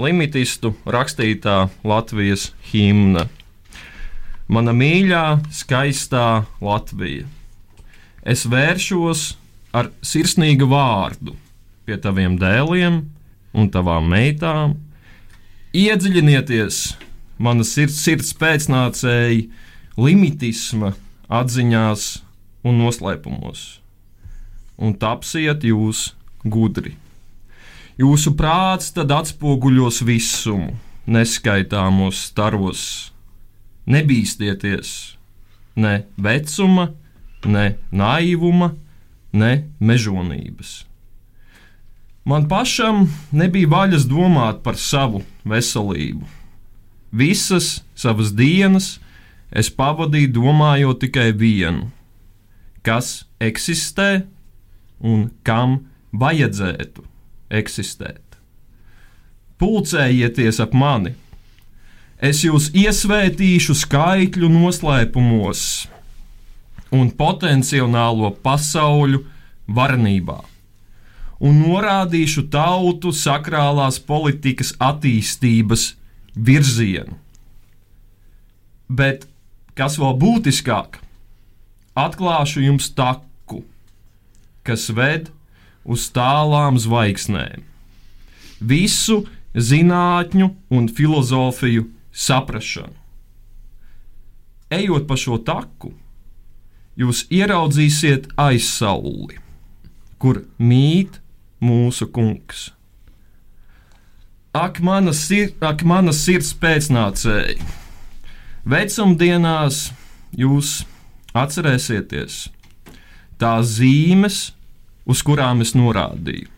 limitistu rakstītā Latvijas himna. Mana mīļā, skaistā Latvija. Es vēršos ar sirsnīgu vārdu pie taviem dēliem un tavām meitām. Iedziļinieties manas sirds, sirds pēcnācēji, limitisma atziņās un noslēpumos, un tapsiet jūs gudri. Jūsu prāts tad atspoguļos visumu, neskaitāmos staros. Nebīsties ne vecuma, ne naivuma, ne mežonības. Man pašam nebija vaļas domāt par savu veselību. Visas savas dienas es pavadīju domājot tikai vienu, kas eksistē un kam vajadzētu eksistēt. Pulcējieties ap mani! Es jūs iesvētīšu skaitļu noslēpumos un potenciālo pasauļu varenībā, un norādīšu tautu sakrālās politikas attīstības virzienu. Bet, kas vēl būtiskāk, atklāšu jums taku, kas ved uz tālām zvaigznēm. Visu zinātņu un filozofiju saprāšanu. Ejot pa šo taku, jūs ieraudzīsiet aizsauli, kur mīt mūsu kungs. Ak, mana, sir, ak, mana sirds pēcnācēji! Vecumdienās jūs atcerēsieties tās zīmes, uz kurām es norādīju.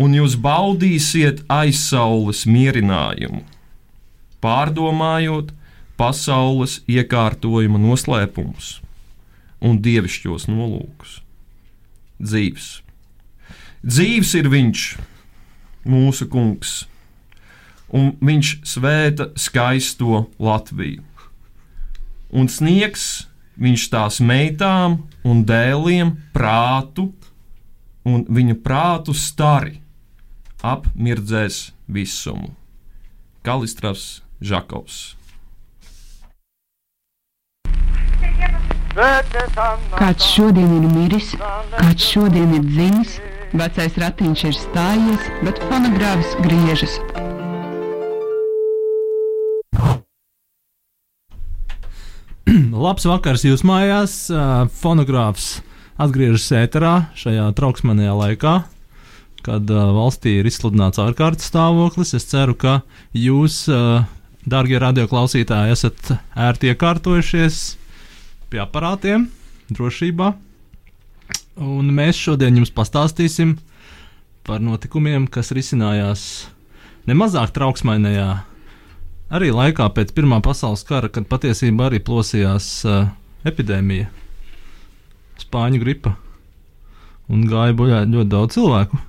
Un jūs baudīsiet aizsaules mierinājumu, pārdomājot pasaules iekārtojuma noslēpumus un dievišķos nolūkus. Dzīves. Dzīves ir viņš, mūsu kungs, un viņš svēta skaisto Latviju. Un sniegs viņš tās meitām un dēliem prātu, un viņu prātu stari apmirdzēs visumu. Kalistras Žakovs. Kāds šodien ir miris, kāds šodien ir dzimis, vecais ratiņš ir stājies, bet fonogrāfs griežas. Labs vakars jūs mājās. Fonogrāfs atgriežas ēterā šajā trauksmanajā laikā, kad valstī ir izsludināts ārkārtas stāvoklis. Es ceru, ka jūs, darbie radioklausītāji, esat ērti iekārtojušies pie aparātiem, drošībā. Un mēs šodien jums pastāstīsim par notikumiem, kas risinājās nemazāk trauksmainajā arī laikā pēc Pirmā pasaules kara, kad patiesībā arī plosījās uh, epidēmija, spāņu gripa, un gāja bojā ļoti daudz cilvēku.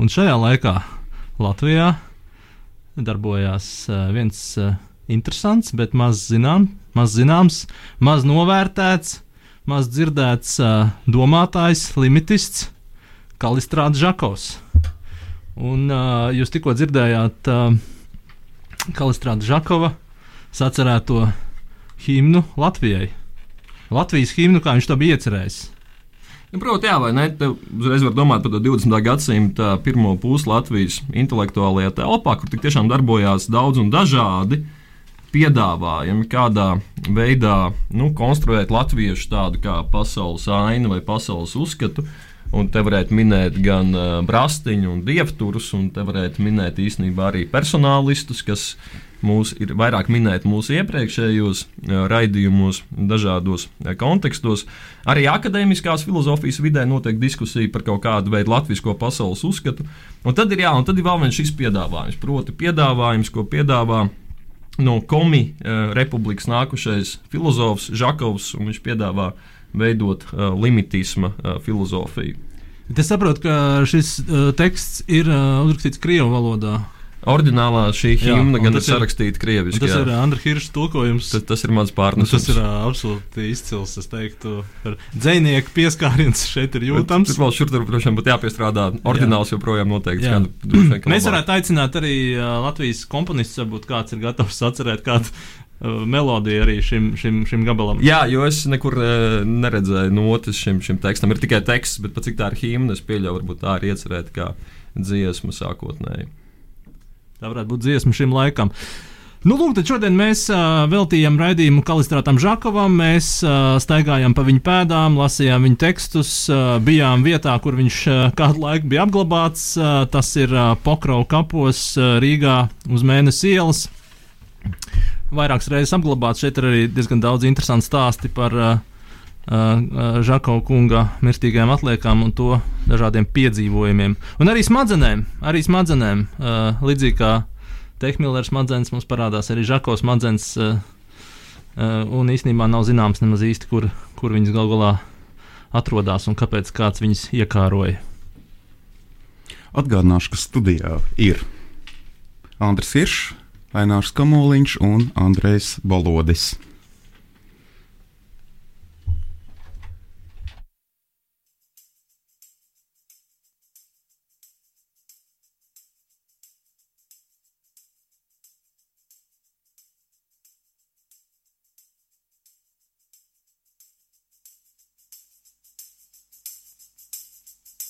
Un šajā laikā Latvijā darbojās uh, viens uh, interesants, bet maz, zinām, maz zināms, maz novērtēts, maz dzirdēts uh, domātājs, limitists Kalistrāts Žakovs. Un uh, jūs tikko dzirdējāt uh, Kalistrāta Žakova sacerēto himnu Latvijai. Latvijas himnu, kā viņš to bija iecerējis. Nu, Protams, jā, vai ne? Te uzreiz var domāt par 20. gadsimta pirmo pusi Latvijas intelektuālajā telpā, kur tiešām darbojās daudz un dažādi piedāvājumi, kādā veidā nu, konstruēt latviešu tādu kā pasaules ainu vai pasaules uzskatu. Un te varētu minēt gan uh, brastiņu, un dievturus, un te varētu minēt īstenībā arī personālistus, kas mūs ir vairāk minēti mūsu iepriekšējos uh, raidījumos, dažādos uh, kontekstos. Arī akadēmiskās filozofijas vidē notiek diskusija par kaut kādu veidu latviešu pasaules uzskatu. Un tad ir, jā, un tad ir vēl viens šis piedāvājums, proti, piedāvājums, ko piedāvā no Komi uh, republikas nākušais filozofs Žakovs, un viņš piedāvā uh, veidot uh, limitisma uh, filozofiju. Es saprotu, ka šis uh, teksts ir uh, uzrakstīts Krievijas valodā. Orģinālā šī Jā, himna gan ir tas sarakstīta krieviski. Tas jā. ir Andra Hirša tulkojums. Tas, tas ir mans Nu, pārnesums. tas ir ā, absolūti izcils. Es teiktu, ka dzinieku pieskāriens šeit ir jūtams. Tur vēl šur tur, protams, būtu jāpiestrādā. Orģināls joprojām noteikti. Jā. skan Mēs labāk. varētu aicināt arī uh, Latvijas komponistus, varbūt kāds ir gatavs atcerēt kādu uh, melodiju arī šim, šim, šim gabalam. Jā, jo es nekur e, neredzēju notis šim, šim tekstam. Ir tikai teksts, bet cik tā ir himna, es pieļauju, varbūt tā ir iecerēta kā dziesma sākotnēji. Tā varētu būt dziesma šim laikam. Nu, lūk, tad šodien mēs uh, veltījām raidījumu Kalistrātam Žakovam. Mēs uh, staigājām pa viņa pēdām, lasījām viņa tekstus, uh, bijām vietā, kur viņš uh, kādu laiku bija apglabāts. Uh, tas ir uh, Pokrau kapos uh, Rīgā uz mēnesi ielas. Vairākas reizes apglabāts. Šeit ir arī diezgan daudz interesantu stāstu par uh, uh, Žako kunga mirstīgajām atliekām un to dažādiem piedzīvojumiem. Un arī smadzenēm, arī smadzenēm uh, līdzīgi kā Tehmillera smadzenes mums parādās arī Žako smadzenes. Uh, uh, un īstenībā nav zināms nemaz īsti, kur, kur viņas gal galā atrodas un kāpēc kāds viņas iekāroja. Atgādināšu, ka studijā ir Andris Iršs, Ainārs Kamoliņš un Andrejs Balodis.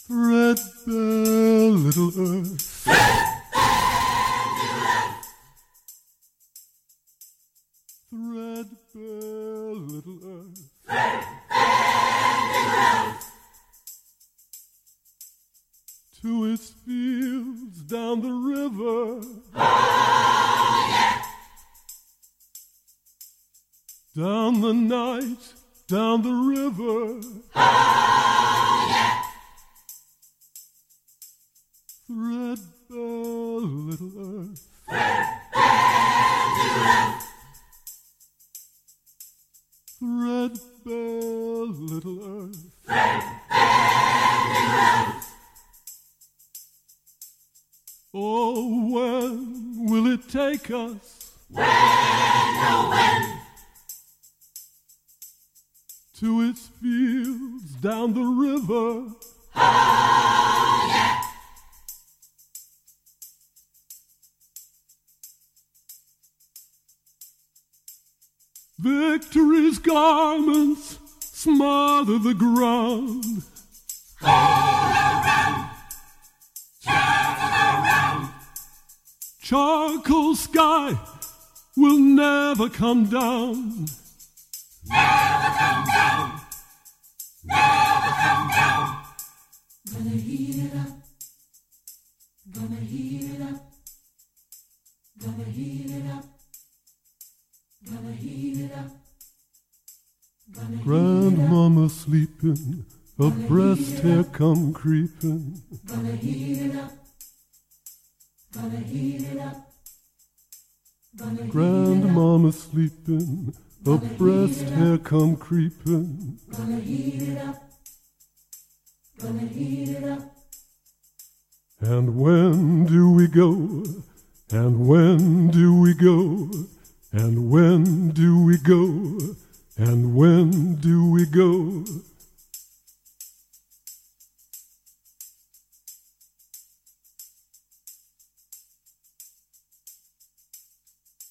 Red bell, little earth. Little earth. To its fields down the river. Oh, yeah. Down the night, down the river. Oh, yeah. Threadbare little earth. Threadbare little earth. Oh, when will it take us? When, oh, when? To its fields down the river. Victory's garments smother the ground. Charcoal sky will never come down. creeping, breast hair come creeping. Gonna heat it up, gonna heat it up. Grandmama sleeping, A breast hair come creeping. Gonna heat it up, gonna heat it up. And when do we go? And when do we go? And when do we go? And when do we go?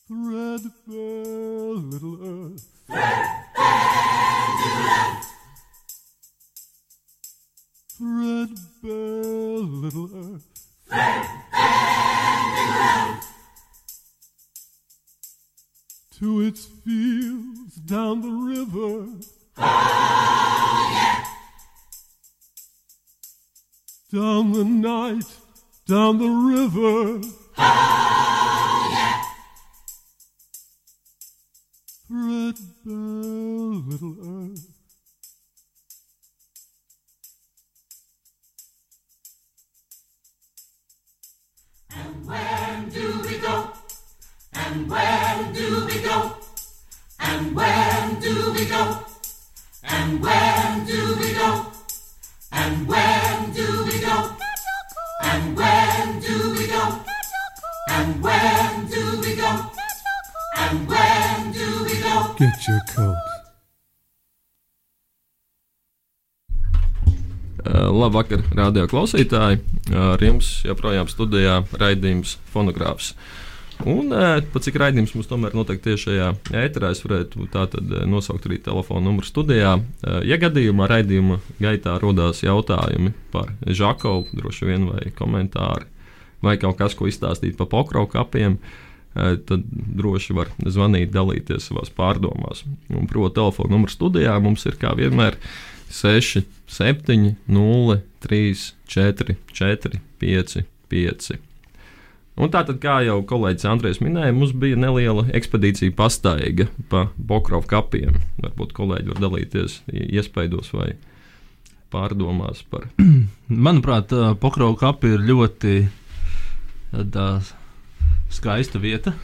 Threadbare little earth. Threadbare little earth. To its fields down the river. Oh, yeah. Down the night, down the river. Threadbare Labvakar, radio klausītāji! Ar jums joprojām studijā raidījums Fonogrāfs. Un pat cik raidījums mums tomēr notiek tieši šajā ēterā, es varētu tātad nosaukt arī telefonu numuru studijā. Ja gadījumā raidījuma gaitā rodās jautājumi par Žakovu, droši vien vai komentāri, vai kaut kas, ko izstāstīt par pokrau kapiem, tad droši var zvanīt, dalīties savās pārdomās. Un, proti, telefona numurs studijā mums ir kā vienmēr 6, 7, 0, 3, 4, 4, 5, 5. Un tātad, kā jau kolēģis Andrēs minēja, mums bija neliela ekspedīcija pastaiga pa Bokrovu kapiem. Varbūt kolēģi var dalīties iespaidos vai pārdomās par. Manuprāt, Bokrovu kapi ir ļoti tā, skaista vieta.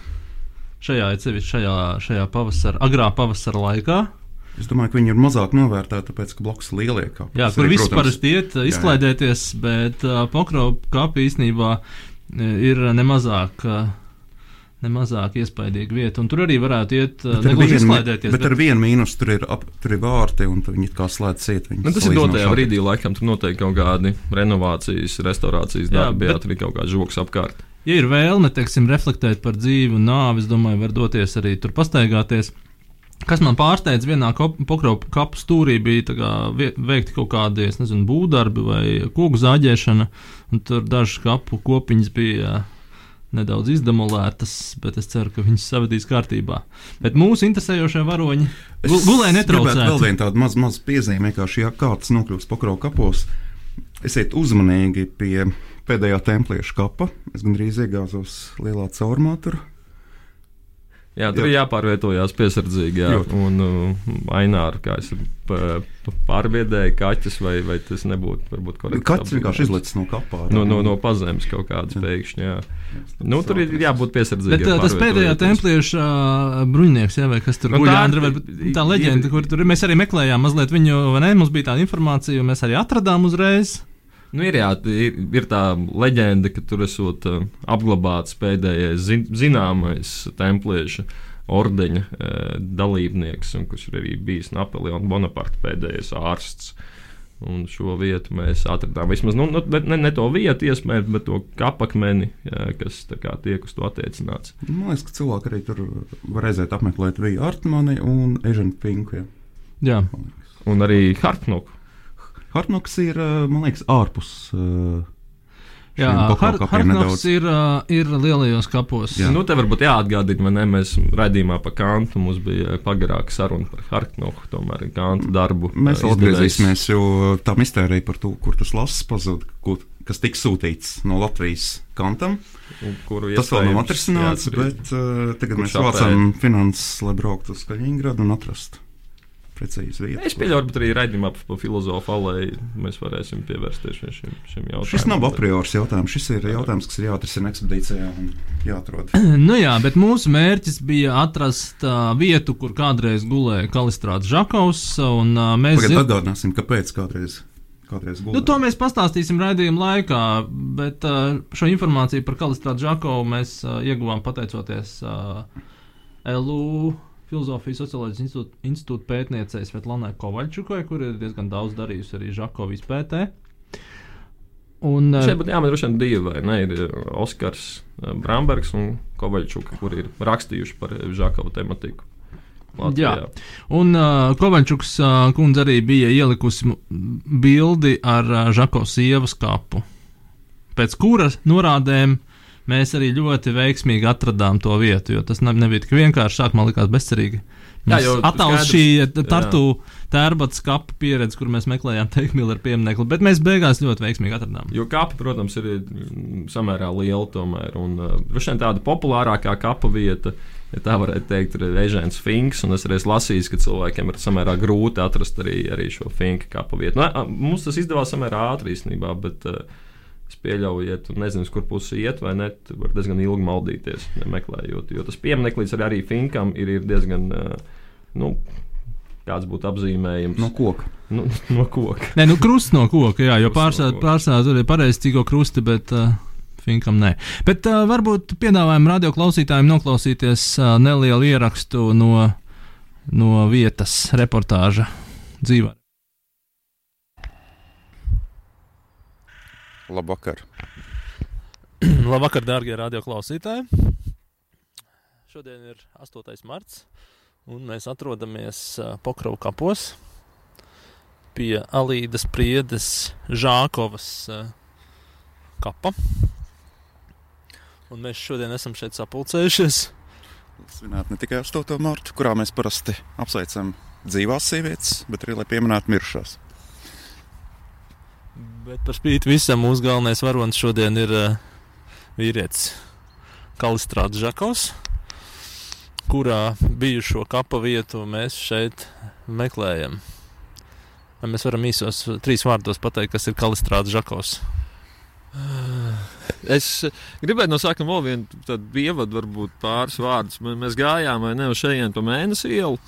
Šajā, šajā, šajā pavasara, agrā pavasara laikā. Es domāju, ka viņi ir mazāk novērtēti, tāpēc, ka blakus ir lielie kapi. Jā, kur viss parasti iet, izklaidēties, jā, jā. bet uh, Pokrovu kapi īstenībā ir nemazāk. Nemazāk iespaidīga vieta, un tur arī varētu iet negluži izklaidēties. Bet, bet ar vienu mīnusu tur ir, ap, tur ir vārti, un viņi kā slēdz ciet. Nu, tas ir dotajā brīdī, laikam, tur notiek kaut kādi renovācijas, restaurācijas darbi, jā, bet tur ir kaut kāds žoks apkārt. Ja ir vēlme, teiksim, reflektēt par dzīvi un nāvi, es domāju, var doties arī tur pastaigāties. Kas man pārsteidza, vienā pokropu kapu stūrī bija kā, veikti kaut kādi nezinu, būvdarbi vai koku zāģēšana, un tur dažas kapu kopiņas bija nedaudz izdemolētas, bet es ceru, ka viņas savadīs kārtībā. Bet mūsu interesējošie varoņi gulēja netraucēti. Vēl viena tāda maza maz piezīme, ka šī kārtas nokļūst pokropu kapos. Esiet uzmanīgi pie pēdējā templieša kapa. Es gandrīz iegāzos lielā caurumā tur Jā, tur jā. ir jāpārvietojās piesardzīgi. Jā. Jā. Un uh, Aināra, kā es pārbiedēju, kaķis vai, vai tas nebūtu varbūt korekti. Kaķis vienkārši izlicis no kapā. No, no, no pazemes kaut kādas pēkšņi. Jā. Nu, tur ir jābūt piesardzīgiem. Bet tas pēdējā templieša uh, bruņinieks, jā, vai kas tur nu, bija? Tā, tā leģenda, kur tur mēs arī meklējām mazliet viņu, vai ne? Mums bija tāda informācija, un mēs arī atradām uzreiz. Nu, ir, jā, ir, ir tā leģenda, ka tur esot uh, apglabāts pēdējais zin, zināmais templieša ordeņa uh, dalībnieks, un kurš ir arī bijis Napoleona Bonaparte pēdējais ārsts. Un šo vietu mēs atradām. Vismaz nu, nu ne, ne to vietu, iespējams, bet to kapakmeni, jā, kas kā, tiek uz to attiecināts. Man liekas, ka cilvēki arī tur var aiziet apmeklēt Viju Artmani un Eženu Pinku. Jā. jā. Un arī Hartnuku. Hartnoks ir, eh, man liekas, ārpus. Uh, Jā, Hartnoks ir, uh, ir lielajos kapos. Jā. Nu, te varbūt jāatgādina, vai ne? Mēs raidījumā par kantu mums bija pagarāka saruna par Hartnoku, tomēr kantu darbu. Mēs vēl atgriezīsimies, jo tā mistērija par to, kur tas lasis pazuda, kas tika sūtīts no Latvijas kantam. Kuru tas vēl nav atrisināts, jā, bet uh, tagad mēs vācam finanses, lai brauktu uz Kaļiņgradu un atrastu precīzi vietu. Es pieļauju, ka arī raidījumā par filozofu alai mēs varēsim pievērsties šim, šim jautājumam. Šis nav a priori jautājums. Šis ir jautājums, kas ir jāatrisina ekspedīcijā un jāatrod. nu jā, bet mūsu mērķis bija atrast uh, vietu, kur kādreiz gulēja Kalistrāts Žakovs. Un, uh, mēs Pagad, zin... atgādināsim, kāpēc kādreiz. Nu, to mēs pastāstīsim raidījuma laikā, bet uh, šo informāciju par Kalistrātu Žakovu mēs uh, ieguvām pateicoties uh, LU Filozofijas socioloģijas institūta, institūta pētniecei Svetlanai Kovaļčukai, kur ir diezgan daudz darījusi arī Žakovijas pētē. Un, šeit būtu jāmin vien divi, vai ne? Ir uh, Oskars uh, Brambergs un Kovaļčuka, kuri ir rakstījuši par Žakovu tematiku. Latvijā. Jā, un uh, Kovaļčuks uh, kundze arī bija ielikusi bildi ar uh, Žakovas sievas kapu, pēc kuras norādēm uh, mēs arī ļoti veiksmīgi atradām to vietu, jo tas nebija tik vienkārši. Sākumā likās bezcerīgi. Attēlot šī tartu tērbats kapu pieredze, kur mēs meklējām Teikmīlu pieminiektu, bet mēs beigās ļoti veiksmīgi atradām. Jo kapa, protams, ir mm, samērā liela tomēr, un uh, tāda populārākā kapa vieta. Ja tā varētu teikt, ir Ežēns Finks, un es arī lasīju, ka cilvēkiem ir samērā grūti atrast arī, arī šo Finka kapu vietu. Nu, mums tas izdevās samērā ātri īstenībā, bet uh, Es pieļauju, ja tu nezini, kur pusi iet, vai ne, tu vari diezgan ilgi maldīties, meklējot. Jo tas piemineklis arī Finkam ir, ir diezgan. Nu, kāds būtu apzīmējums. No koka. Nu, no koka. Nē, nu, krusts no koka, jā, jo pārsvarā tur ir pareizi cīko krusti, bet uh, finkam nē. Bet uh, varbūt piedāvājam radio klausītājiem noklausīties uh, nelielu ierakstu no, no vietas reportāža dzīvē. Labvakar! Labvakar, dārgie radioklausītāji! Šodien ir 8. marts, un mēs atrodamies Pokravu kapos pie Alīdas Priedes Žākovas kapa. Un mēs šodien esam šeit sapulcējušies. Svinēt ne tikai 8. martu, kurā mēs parasti apsveicam dzīvās sievietes, bet arī lai pieminētu mirušās. Bet par spīti visam mūsu galvenais varonis šodien ir uh, vīrietis Kalistrāts Žakovs, kurā bijušo kapa vietu mēs šeit meklējam. Vai mēs varam īsos trīs vārdos pateikt, kas ir Kalistrāts Žakovs? Es gribēju no sākuma vēl vienu ievadu, varbūt pāris vārdus. Mēs gājām vai ne uz šejienes pa mēnesi ielu.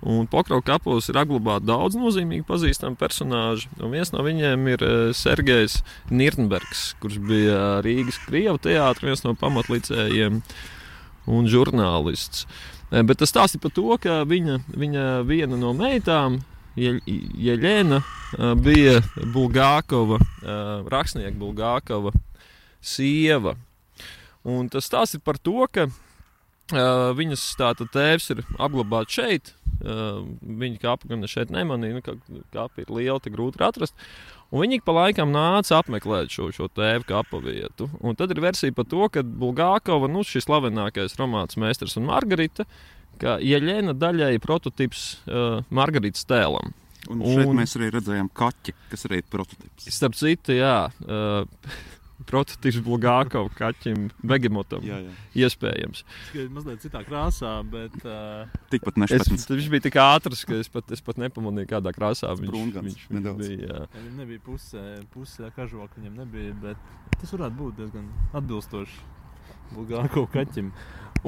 Un Pokrau kapos ir apglabāti daudz nozīmīgi pazīstami personāļi. Viens no viņiem ir eh, Sergejs Nirnbergs, kurš bija Rīgas Krievijas teātris, viens no pamatlicējiem un žurnālists. Eh, bet tas stāsta par to, ka viņa, viņa viena no meitām, Jeļena, eh, bija Bulgākova, rakstnieka Bulgākova sieva. Un tas stāsta par to, ka viņas tēvs ir apglabāts šeit, Uh, viņa kāpa gan šeit nemanīja, nu, ka kāpa ir liela, te grūti atrast. Un viņi pa laikam nāca apmeklēt šo, šo tēvu kapu vietu. Un tad ir versija par to, ka Bulgākova, nu, šis slavenākais romāns meistars un Margarita, ka Jeļena daļai prototyps uh, Margaritas tēlam. Un šeit un, mēs arī redzējām kaķi, kas arī ir prototyps. Starp citu, jā. Uh, prototyps Bulgākam, kaķim, begemotam. Jā, jā. Iespējams. Tas mazliet citā krāsā, bet. Uh... Tikpat nešpatns. Viņš bija tik ātrs, ka es pat, es pat nepamanīju, kādā krāsā viņš, Brūngans, viņš, viņš bija. Jā. Ja, viņam nebija pusē, pusē kažoka, viņam nebija, bet tas varētu būt diezgan atbilstoši Bulgākam kaķim.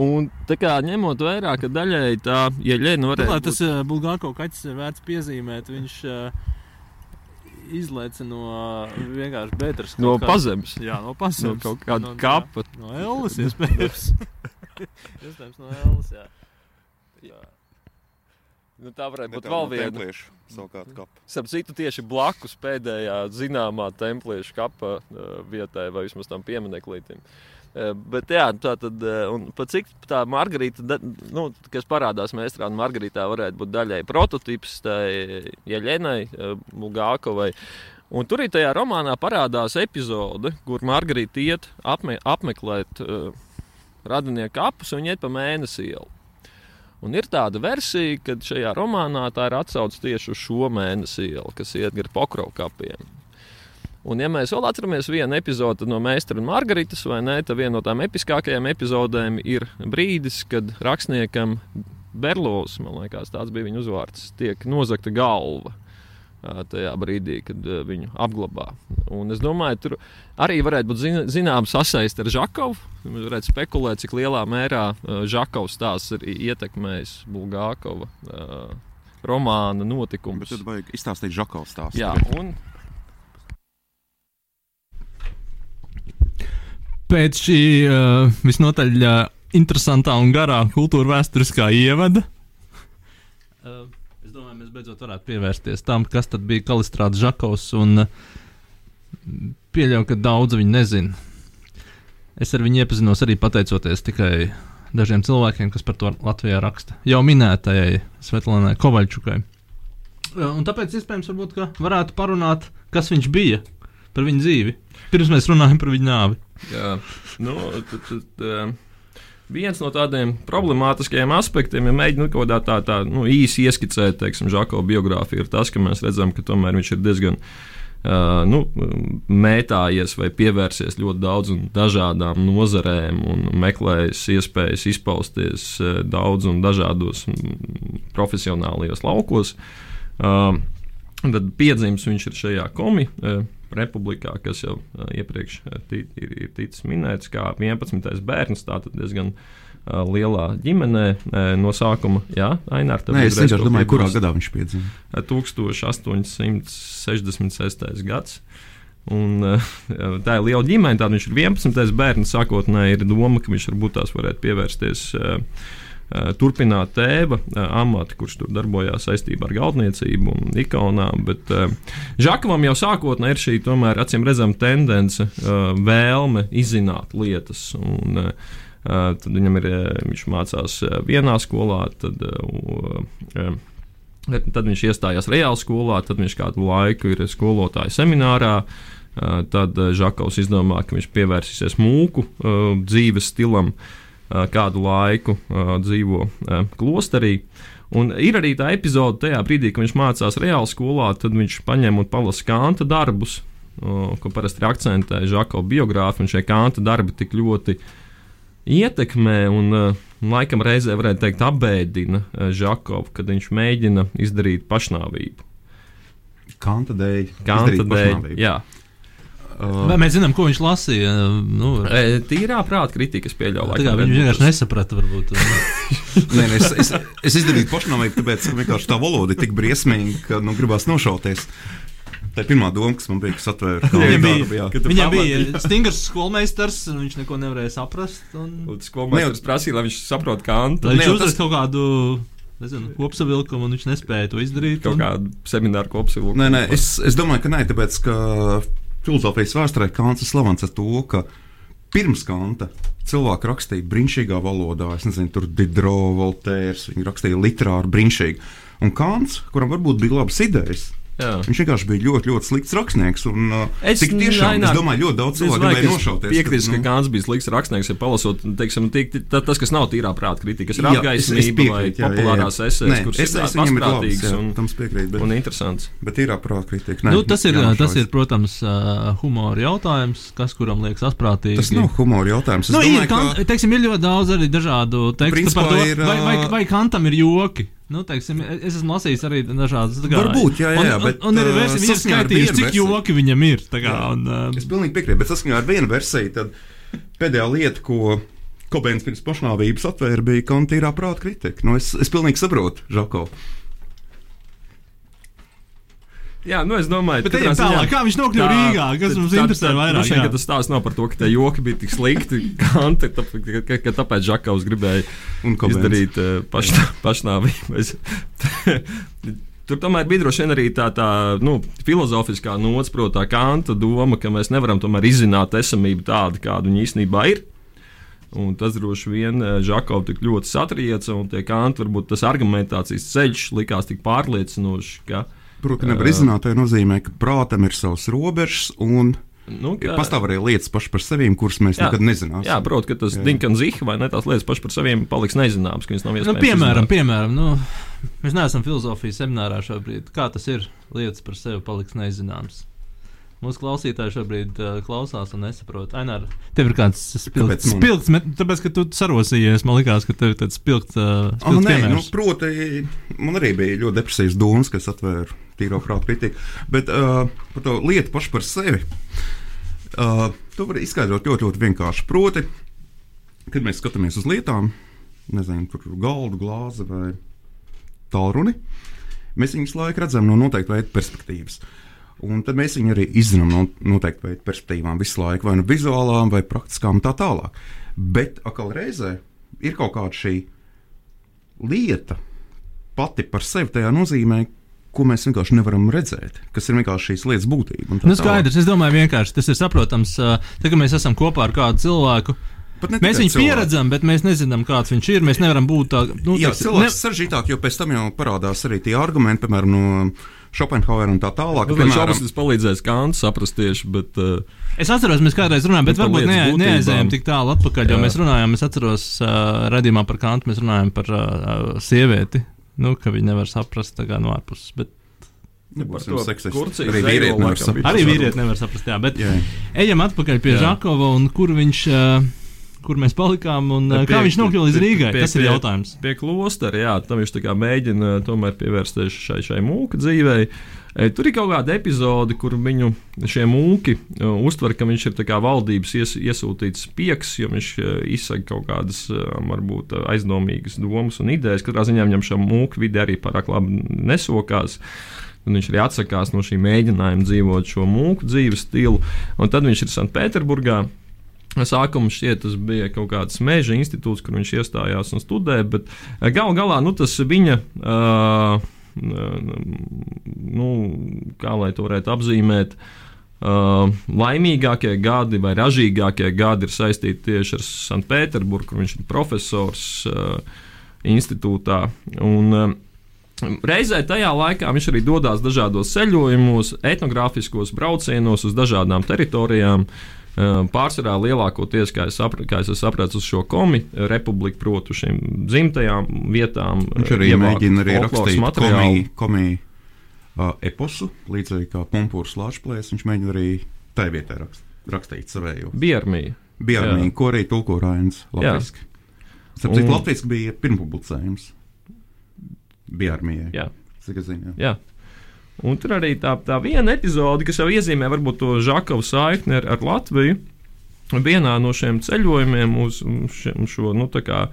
Un tā kā ņemot vērā, ka daļēji tā, ja Ļēna varētu. Būt... Tas uh, Bulgākam kaķis ir vērts piezīmēt, viņš. Uh, izlaica no vienkārši bedres. No kā, pazemes. Jā, no pazemes. No kaut kāda no, kapa. No, Ellis, iespējams. iespējams, no Ellis, jā. jā. Nu, tā varētu būt vēl viena. Savukārt, kapa. Starp citu, tieši blakus pēdējā zināmā templiešu kapa uh, vietai vai vismaz tam piemineklim. Uh, bet, jā, tā tad, eh, un pat cik tā Margarita, nu, kas parādās meistarā, un Margaritā varētu būt daļai prototyps, tai Jeļenai, eh, Bulgākovai. Un tur arī tajā romānā parādās epizode, kur Margarita iet apme, apmeklēt uh, radinieku apus un iet pa mēnesi ielu. Un ir tāda versija, ka šajā romānā tā ir atsauce tieši uz šo mēnesi ielu, kas iet gar pokrau kapiem. Un, ja mēs vēl atceramies vienu epizodi no Meistara un Margaritas, vai ne, tad viena no tām episkākajām epizodēm ir brīdis, kad rakstniekam Berlovs, man liekas, tāds bija viņa uzvārds, tiek nozagta galva. Tajā brīdī, kad viņu apglabā. Un es domāju, tur arī varētu būt zin, zināma sasaiste ar Žakovu. Mēs varētu spekulēt, cik lielā mērā Žakovs tās ir ietekmējis Bulgākova romāna notikumus. Bet tad vajag izstāstīt Žakovs stāstu. Jā, un pēc šī uh, visnotaļ uh, interesantā un garā kultūra vēsturiskā ievada. Uh, es domāju, mēs beidzot varētu pievērsties tam, kas tad bija Kalistrāts Žakovs. Un, uh, pieļauju, ka daudz viņi nezina. Es ar viņu iepazinos arī pateicoties tikai dažiem cilvēkiem, kas par to Latvijā raksta. Jau minētajai Svetlānai Kovaļčukai. Uh, un tāpēc iespējams varētu parunāt, kas viņš bija par viņu dzīvi. Pirms mēs runājam par viņu nāvi. Jā, nu, tad, tad, uh, viens no tādiem problemātiskajiem aspektiem, ja mēģinām kaut kādā tā, tā nu, īsi ieskicēt, teiksim, Žako biogrāfiju, ir tas, ka mēs redzam, ka tomēr viņš ir diezgan. Uh, nu, mētājies vai pievērsies ļoti daudzām dažādām nozarēm un meklējis iespējas izpausties uh, daudz un dažādos profesionālajos laukos. Uh, tad piedzimis viņš ir šajā komi. Uh, republikā, kas jau iepriekš ir, ir ticis minēts, kā 11. bērns. Tātad diezgan lielā ģimenē no sākuma. Jā, Ainārs. Nē, es vienkārši domāju, kurā gadā viņš piedzima. 1866. gads. Un, tā ir liela ģimene, tad viņš ir 11. bērns. Sākotnēji ir doma, ka viņš varbūt tās varētu pievērsties uh, turpināt tēva amatu, kurš tur darbojās saistībā ar galdniecību un ikonām. Bet Žakovam jau sākotnēji ir šī tomēr acīm redzama tendence, vēlme izzināt lietas. Un, tad viņam ir, viņš mācās vienā skolā, tad, tad viņš iestājās reālā skolā, tad viņš kādu laiku ir skolotāja seminārā. Tad Žakovs izdomā, ka viņš pievērsīsies mūku dzīves stilam, kādu laiku dzīvo klosterī. Un ir arī tā epizode, tajā brīdī, kad viņš mācās reālā skolā, tad viņš paņem un palasa kanta darbus, ko parasti akcentē Žakovs biogrāfija. Un šie kanta darbi tik ļoti ietekmē un laikam reizē varētu teikt apbēdina Žakovu, kad viņš mēģina izdarīt pašnāvību. Kanta dēļ. Kanta dēļ. Jā. Uh, Vai mēs zinām, ko viņš lasīja? Nu, tīrā prāta kritikas pieļauja. Viņš vienkārši nesaprata, varbūt. Nē, es, es, es izdarīju pašnāvību, tāpēc, ka tā valoda ir tik briesmīga, ka nu, gribās nošauties. Tā ir pirmā doma, kas man bija, kas atvēra viņam bija, darbu, viņam bija stingrs skolmeistars, un viņš neko nevarēja saprast. Un... Skolmeistars prasīja, lai viņš saprotu kantu. Lai viņš uzrakst tas... kaut kādu nezinu, kopsavilkumu, un viņš nespēja to izdarīt. Kaut un... kādu semināru kopsavilkumu. Nē, nē, es, es domāju, ka nē, tāpēc, ka filozofijas vēsturē Kants slavens ar to, ka pirms Kanta cilvēki rakstīja brīnišķīgā valodā. Es nezinu, tur Didro, Voltērs, viņi rakstīja literāri brīnišķīgi. Un Kants, kuram varbūt bija labas idejas, Jā. Viņš vienkārši bija ļoti, ļoti slikts rakstnieks. Un, uh, es, tik tiešām, nā, nā, es domāju, ļoti daudz cilvēku gribēja nošauties. Piekrītu, ka nu. Kāns bija slikts rakstnieks, ja palasot, teiksim, tiek, tas, kas nav tīrā prāta kritika, ir apgaismība vai jā, populārās esejas, kuras es, ir pašprātīgas un, piekrīt, bet, un interesants. Bet tīrā prāta kritika. Ne, nu, tas, ir, tas ir, protams, uh, humora jautājums, kas kuram liekas asprātīgi. Tas nav humora jautājums. Nu, domāju, ir, ka... teiksim, ir ļoti daudz arī dažādu tekstu par to, vai, vai, vai Kantam ir joki. Nu, teiksim, es esmu lasījis arī dažādas lietas. Varbūt, jā, jā, un, bet. Un, un ir versija, viņš ir skaitījis, cik joki viņam ir. Kā, un, uh, es pilnīgi piekrītu, bet saskaņā ar vienu versiju, tad pēdējā lieta, ko Kobēns pirms pašnāvības atvēra, bija kontīrā prāta kritika. Nu, es, es pilnīgi saprotu, Žako. Jā, nu es domāju, ka tā ir. Kā viņš nokļuva Rīgā? Kas mums tā, interesē vairāk? Šeit, tas stāsts nav par to, ka tie joki bija tik slikti, Kante, ka, ka, ka tāpēc Žakaus gribēja izdarīt uh, pašnā, pašnāvību. Tur tomēr bija droši vien arī tā, tā nu, filozofiskā nots, protams, Kanta doma, ka mēs nevaram tomēr izzināt esamību tādu, kāda viņa īstenībā ir. Un tas droši vien eh, Žakovs tik ļoti satrieca, un tie Kanta varbūt tas argumentācijas ceļš likās tik pārliecinošs, ka uh, Protams, nevar izzināt, tas nozīmē, ka prātam ir savs robežas un Nu, kā... Pastāv arī lietas pašas par sevi, kuras mēs jā, nekad nezināsim. Jā, protams, ka tas Dinkans Ziha vai ne tās lietas pašas par sevi paliks nezināmas, ka. Nu, piemēram, izzināt. piemēram nu, mēs neesam filozofijas seminārā šobrīd. Kā tas ir? Lietas par sevi paliks nezināmas. Mūsu klausītāji šobrīd uh, klausās un nesaprot. Ainēr, tev ir kāds spilgts, spilgts met, tāpēc, ka tu sarosījies. Man liekas, ka tev ir tāds spilgts. Uh, spilgts oh, nē, nu, proti, man arī bija ļoti depresīvs domas, kas atvēra tīro prātu kritiku. Bet uh, par to lietu pašu par sevi. Uh, to var izskaidrot ļoti, ļoti vienkārši. Proti, kad mēs skatāmies uz lietām, nezinu, tur galdu, glāzi vai tālruni, mēs viņus laiku redzam no noteikta veida perspektīvas. Uh, Un tad mēs viņu arī izzinām no noteikti veidu perspektīvām visu laiku, vai nu vizuālām, vai praktiskām, tā tālāk. Bet atkal reizē ir kaut kāda šī lieta pati par sevi tajā nozīmē, ko mēs vienkārši nevaram redzēt, kas ir vienkārši šīs lietas būtība. Nu, skaidrs, es domāju, vienkārši tas ir saprotams, tā, ka mēs esam kopā ar kādu cilvēku. Mēs viņu cilvēku. pieredzam, bet mēs nezinām, kāds viņš ir. Mēs nevaram būt tādi. Nu, Jā, cilvēks ne... sarežģītāk, jo pēc tam jau parādās arī tie argumenti, piemēram, no Schopenhauer un tā tālāk. Nu, piemēram, tas palīdzēs Kants saprast tieši, bet. Uh, es atceros, mēs kādreiz runājām, bet varbūt ne, neaizējām tik tālu atpakaļ, jā. jo mēs runājām, es atceros uh, redzījumā par Kantu, mēs runājām par uh, sievieti, nu, ka viņi nevar saprast tā kā no ārpuses. Bet, Nebūsim seksisti. Arī vīrieti nevar saprast. Arī vīrieti nevar saprast, jā, bet jā. ejam atpakaļ pie jā. Žakova un kur viņš. Uh, kur mēs palikām un pie, kā viņš nokļuva līdz Rīgai. Pie, tas ir jautājums. Pie klostera, jā, tam viņš mēģina tomēr pievērsties šai, šai mūka dzīvei. Tur ir kaut kāda epizode, kur viņu šie mūki uztver, ka viņš ir valdības ies, iesūtīts pieks, jo viņš izsaka kaut kādas varbūt aizdomīgas domas un idejas. Katrā ziņā viņam šā mūka vide arī pārāk labi nesokās. Un viņš arī atsakās no šī mēģinājuma dzīvot šo mūku dzīves stilu. Un tad viņš ir Sanktpēterburgā, Sākumā šķiet, tas bija kaut kāds meža institūts, kur viņš iestājās un studēja, bet gal galā nu, tas viņa. Uh, nu, kā lai to varētu apzīmēt, uh, laimīgākie gadi vai ražīgākie gadi ir saistīti tieši ar Sanktpēterburgu, kur viņš ir profesors uh, institūtā. Un, uh, Reizē tajā laikā viņš arī dodas dažādos ceļojumos, etnogrāfiskos braucienos uz dažādām teritorijām. Uh, Pārsvarā lielākoties, kā es, sapra, kā es sapratu, uz šo komi republiku, proti, šīm dzimtajām vietām. Viņš arī mēģina arī rakstīt komiju, komiju uh, eposu, līdzīgi kā Punkūrs Lāčplēs. Viņš mēģina arī tai vietai rakst, rakstīt savējo. Biermija. Biermija, ko arī tulko Rainis latviski. Starp citu, latviski bija pirmpublicējums. Biermijai. Jā. Cik es zinu. Jā. jā. Un tur arī tā, tā viena epizode, kas jau iezīmē varbūt to Žakavu saikni ar, ar Latviju. Vienā no šiem ceļojumiem uz šo nu, kā,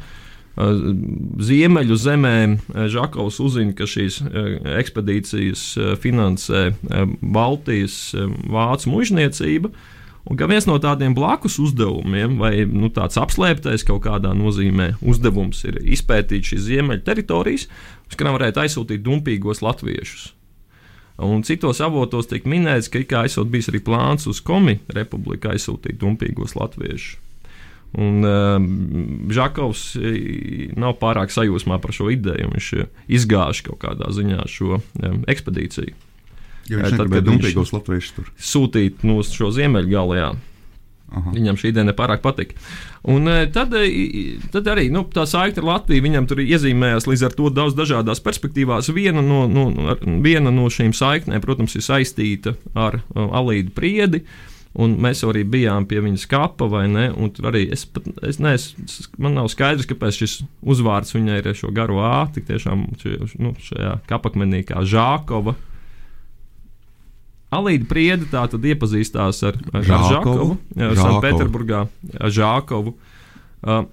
ziemeļu zemēm Žakovs uzzina, ka šīs ekspedīcijas finansē Baltijas vācu mužniecība. Un ka viens no tādiem blakus uzdevumiem, vai nu, tāds apslēptais kaut kādā nozīmē uzdevums, ir izpētīt šīs ziemeļu teritorijas, uz kurām varētu aizsūtīt dumpīgos latviešus. Un citos avotos tiek minēts, ka kā esot bijis arī plāns uz Komi republiku aizsūtīt dumpīgos latviešus. Un uh, Žakovs eh, nav pārāk sajūsmā par šo ideju. Viņš eh, izgāž kaut kādā ziņā šo um, ekspedīciju. Jo viņš tad, kad dumpīgos latviešus tur sūtīt no šo ziemeļgalā. Aha. Viņam šī ideja nepārāk patika. Un e, tad, e, tad arī nu, tā saikne ar Latviju viņam tur iezīmējās līdz ar to daudz dažādās perspektīvās. Viena no, no, viena no šīm saiknēm, protams, ir saistīta ar uh, Alīdu Priedi. Un mēs arī bijām pie viņas kapa, vai ne? Tur arī es, pat, es neesmu, man nav skaidrs, kāpēc šis uzvārds viņai ir šo garo tik tiešām nu, šajā kapakmenī kā Žākova. Alīda Prieda tā tad iepazīstās ar, ar Žākovu, Sanktpēterburgā, Žākovu. Uh,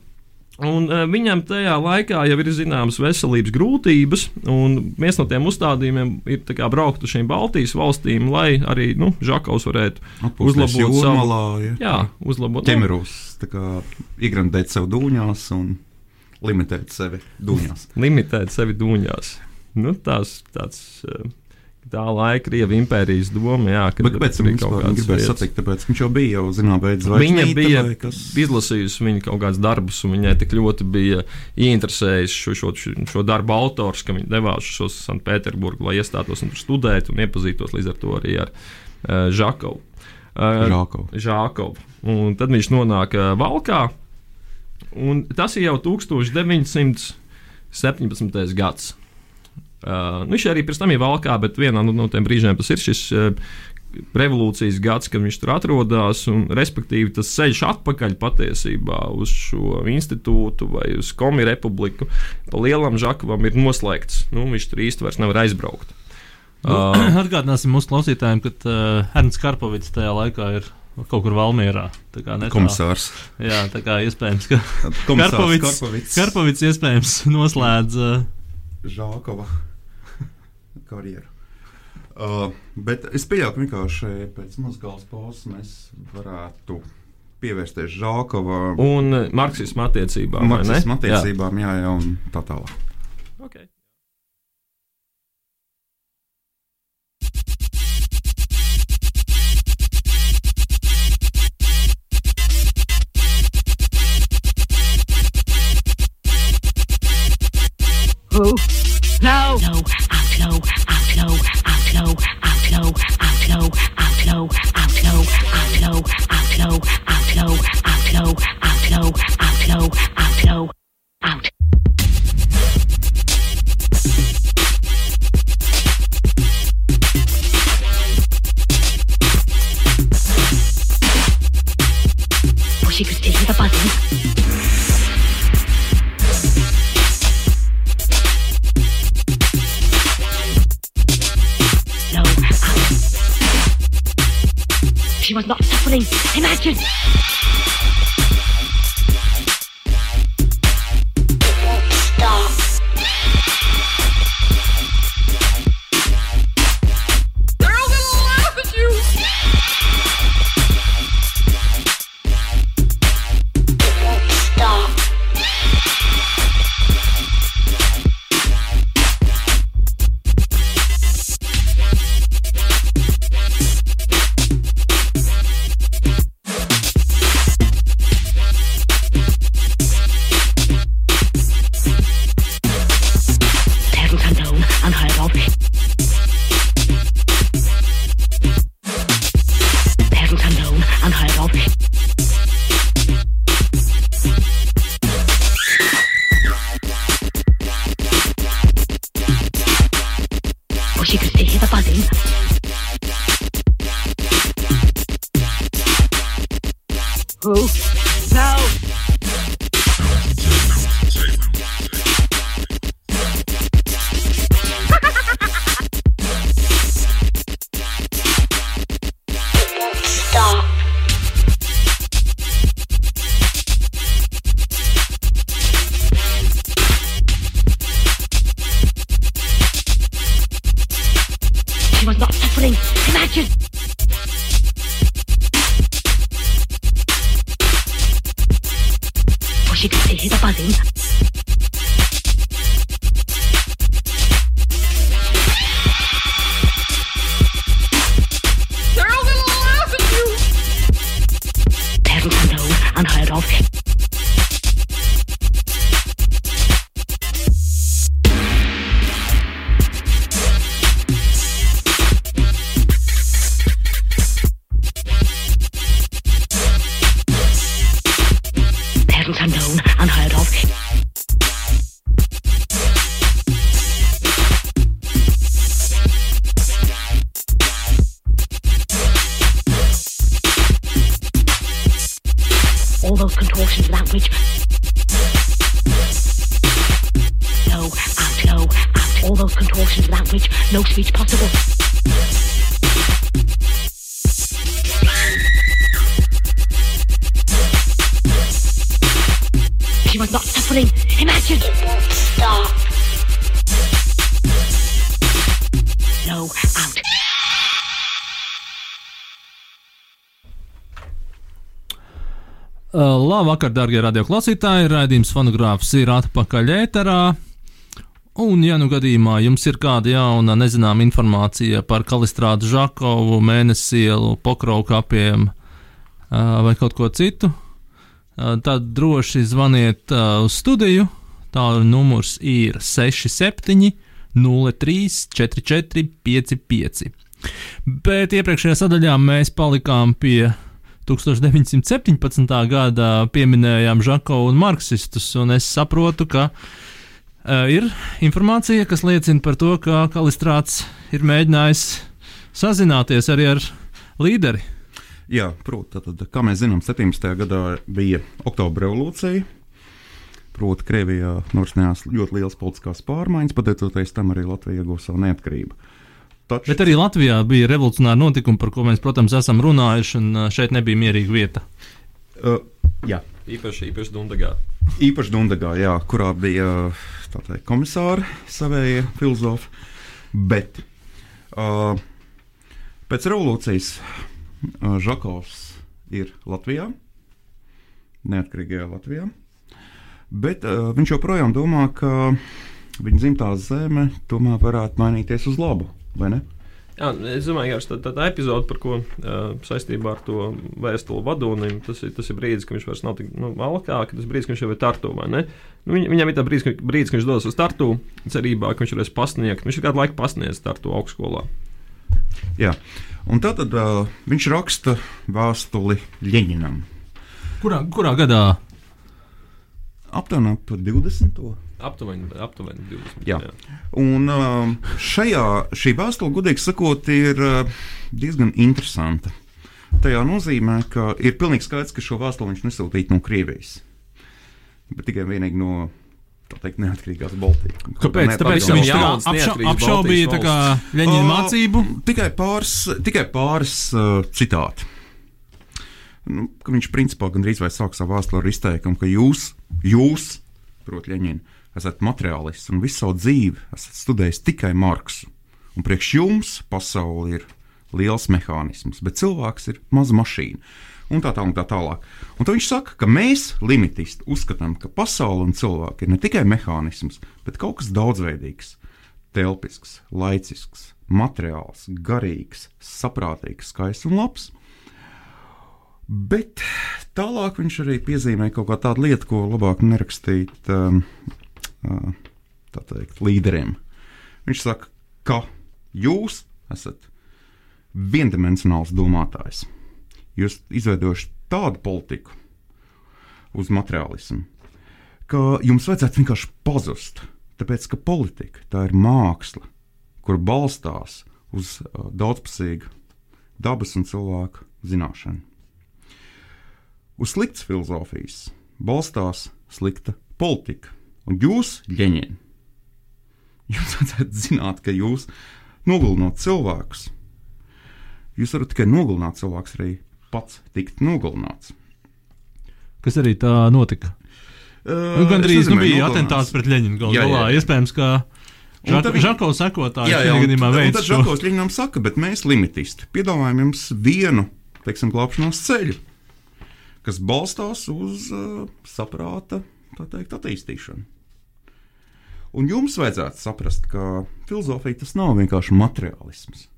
Un uh, viņam tajā laikā jau ir zināmas veselības grūtības, un viens no tiem uzstādījumiem ir kā, braukt uz šīm Baltijas valstīm, lai arī nu, Žakovs varētu Atpūsties uzlabot savu malā. Ja, jā, uzlabot ķemerus, igrandēt sev dūņās un limitēt sevi dūņās. limitēt sevi dūņās. Nu, tās, tāds, uh, tā laika Krievijas impērijas doma. Jā, Bet kāpēc viņš kaut kādā gribēja satikt? Tāpēc viņš jau bija jau zināmā veidā zvaigznīte. Viņa bija kas... izlasījusi viņa kaut kādus darbus, un viņai tik ļoti bija ieinteresējis šo, šo, šo darbu autors, ka viņa devās uz Sanktpēterburgu, lai iestātos un tur studētu un iepazītos līdz ar to arī ar uh, Žakovu. Uh, Žākovu. Žākovu. Un tad viņš nonāk uh, Valkā, un tas ir jau 1917. gads. Uh, nu, viņš arī pēc tam ir valkā, bet vienā no, no tiem brīžiem tas ir šis uh, revolūcijas gads, kad viņš tur atrodas, un respektīvi tas ceļš atpakaļ patiesībā uz šo institūtu vai uz Komi republiku pa lielam žakavam ir noslēgts. Nu, viņš tur īsti vairs nevar aizbraukt. Nu, uh, atgādināsim mūsu klausītājiem, ka uh, Ernsts Karpovits tajā laikā ir kaut kur Valmjerā. Komisārs. Jā, tā kā iespējams, ka Karpovits, Karpovits. Karpovits iespējams noslēdz uh, Žākova karjeru. Uh, bet es pieļauju, ka vienkārši pēc muzikālas pauzes mēs varētu pievērsties Žākova un marksismu attiecībām. Marksismu attiecībām, jā. jā, jā, un tā tālāk. Okay. Oh, no, no, out She was not suffering. Imagine. Labvakar, darbie radioklausītāji! Raidījums fonogrāfs ir atpakaļ ēterā. Un, ja nu gadījumā jums ir kāda jauna, nezināma informācija par Kalistrātu Žakovu, Mēnesielu, Pokrovu kapiem vai kaut ko citu, tad droši zvaniet uz studiju. Tā numurs ir 67 03 44 55. Bet iepriekšējā sadaļā mēs palikām pie 1917. gadā pieminējām Žakovu un marksistus, un es saprotu, ka uh, ir informācija, kas liecina par to, ka Kalistrāts ir mēģinājis sazināties arī ar līderi. Jā, proti, tad, kā mēs zinām, 17. gadā bija Oktobra revolūcija. Proti, Krievijā norisinājās ļoti liels politiskās pārmaiņas, pateicoties tam arī Latvija ieguva savu neatkarību. Taču, Bet arī Latvijā bija revolucionāri notikumi, par ko mēs, protams, esam runājuši, un šeit nebija mierīga vieta. uh, jā, Īpaši, īpaši Dundagā. īpaši Dundagā, jā, kurā bija teikt, komisāri, savējie filozofi. Bet uh, pēc revolūcijas uh, Žakovs ir Latvijā, neatkarīgajā Latvijā. Bet uh, viņš joprojām domā, ka viņa dzimtā zeme tomēr varētu mainīties uz labu, vai ne? Jā, es domāju, ka tā, tā, tā epizode, par ko uh, saistībā ar to vēstuli vadonim, tas ir, tas ir brīdis, kad viņš vairs nav tik nu, malakā, ka tas brīdis, kad viņš jau ir tartu, vai ne? Nu, viņ, viņam ir tā brīdis, ka, brīdis, kad viņš dodas uz tartu, cerībā, ka viņš varēs pasniegt. Viņš ir kādu laiku pasniedzis tartu augšskolā. Jā. Un tad uh, viņš raksta vēstuli Ļeņinam. Kurā, kurā gadā? Aptuveni ap 20. Aptuveni, aptuveni 20. Jā. Un um, šajā, šī vēstule, gudīgi sakot, ir uh, diezgan interesanta. Tajā nozīmē, ka ir pilnīgi skaidrs, ka šo vēstuli viņš nesūtīja no Krievijas, bet tikai vienīgi no teikt, neatkarīgās Baltijas. Kāpēc? Tāpēc, ka viņš tā jauns apša, apšaubīja kā Leņķina Ā, mācību. Tikai pāris, tikai pāris uh, citāti. Nu, ka viņš principā gandrīz vai sāk savu vēstuli ar izteikumu, ka jūs, jūs proti, Leņķina, esat materiālists un visu savu dzīvi esat studējis tikai Marksu. Un priekš jums pasaule ir liels mehānisms, bet cilvēks ir maza mašīna. Un tā tālāk, un tā tālāk. Un tad viņš saka, ka mēs, limitisti, uzskatām, ka pasaule un cilvēki ir ne tikai mehānisms, bet kaut kas daudzveidīgs, telpisks, laicisks, materiāls, garīgs, saprātīgs, skaists un labs. Bet tālāk viņš arī piezīmē kaut kā tādu lietu, ko labāk nerakstīt um, tā teikt, līderiem. Viņš saka, ka jūs esat viendimensionāls domātājs. Jūs izveidojuši tādu politiku uz materiālismu, ka jums vajadzētu vienkārši pazust. Tāpēc, ka politika tā ir māksla, kur balstās uz daudzpusīgu dabas un cilvēku zināšanu. Uz sliktas filozofijas balstās slikta politika. Un jūs, ģeņģi, jūs vajadzētu zināt, ka jūs nogalinot cilvēkus, jūs varat tikai nogalināt cilvēkus, arī pats tikt nogalināts. Kas arī tā notika. Uh, Nu, Gan es nu, bija atentāts pret Leņķinu galu galā. Iespējams, ka Žakovs sekotāji Jā, jā, šajā gadījumā veids tad. Žakovs Ļiņam saka, bet mēs limitisti piedāvājam jums vienu, teiksim, glābšanās ceļu, kas balstās uz uh, saprāta tā teikt, attīstīšanu. Un jums vajadzētu saprast, ka filozofija tas nav vienkārši materiālisms.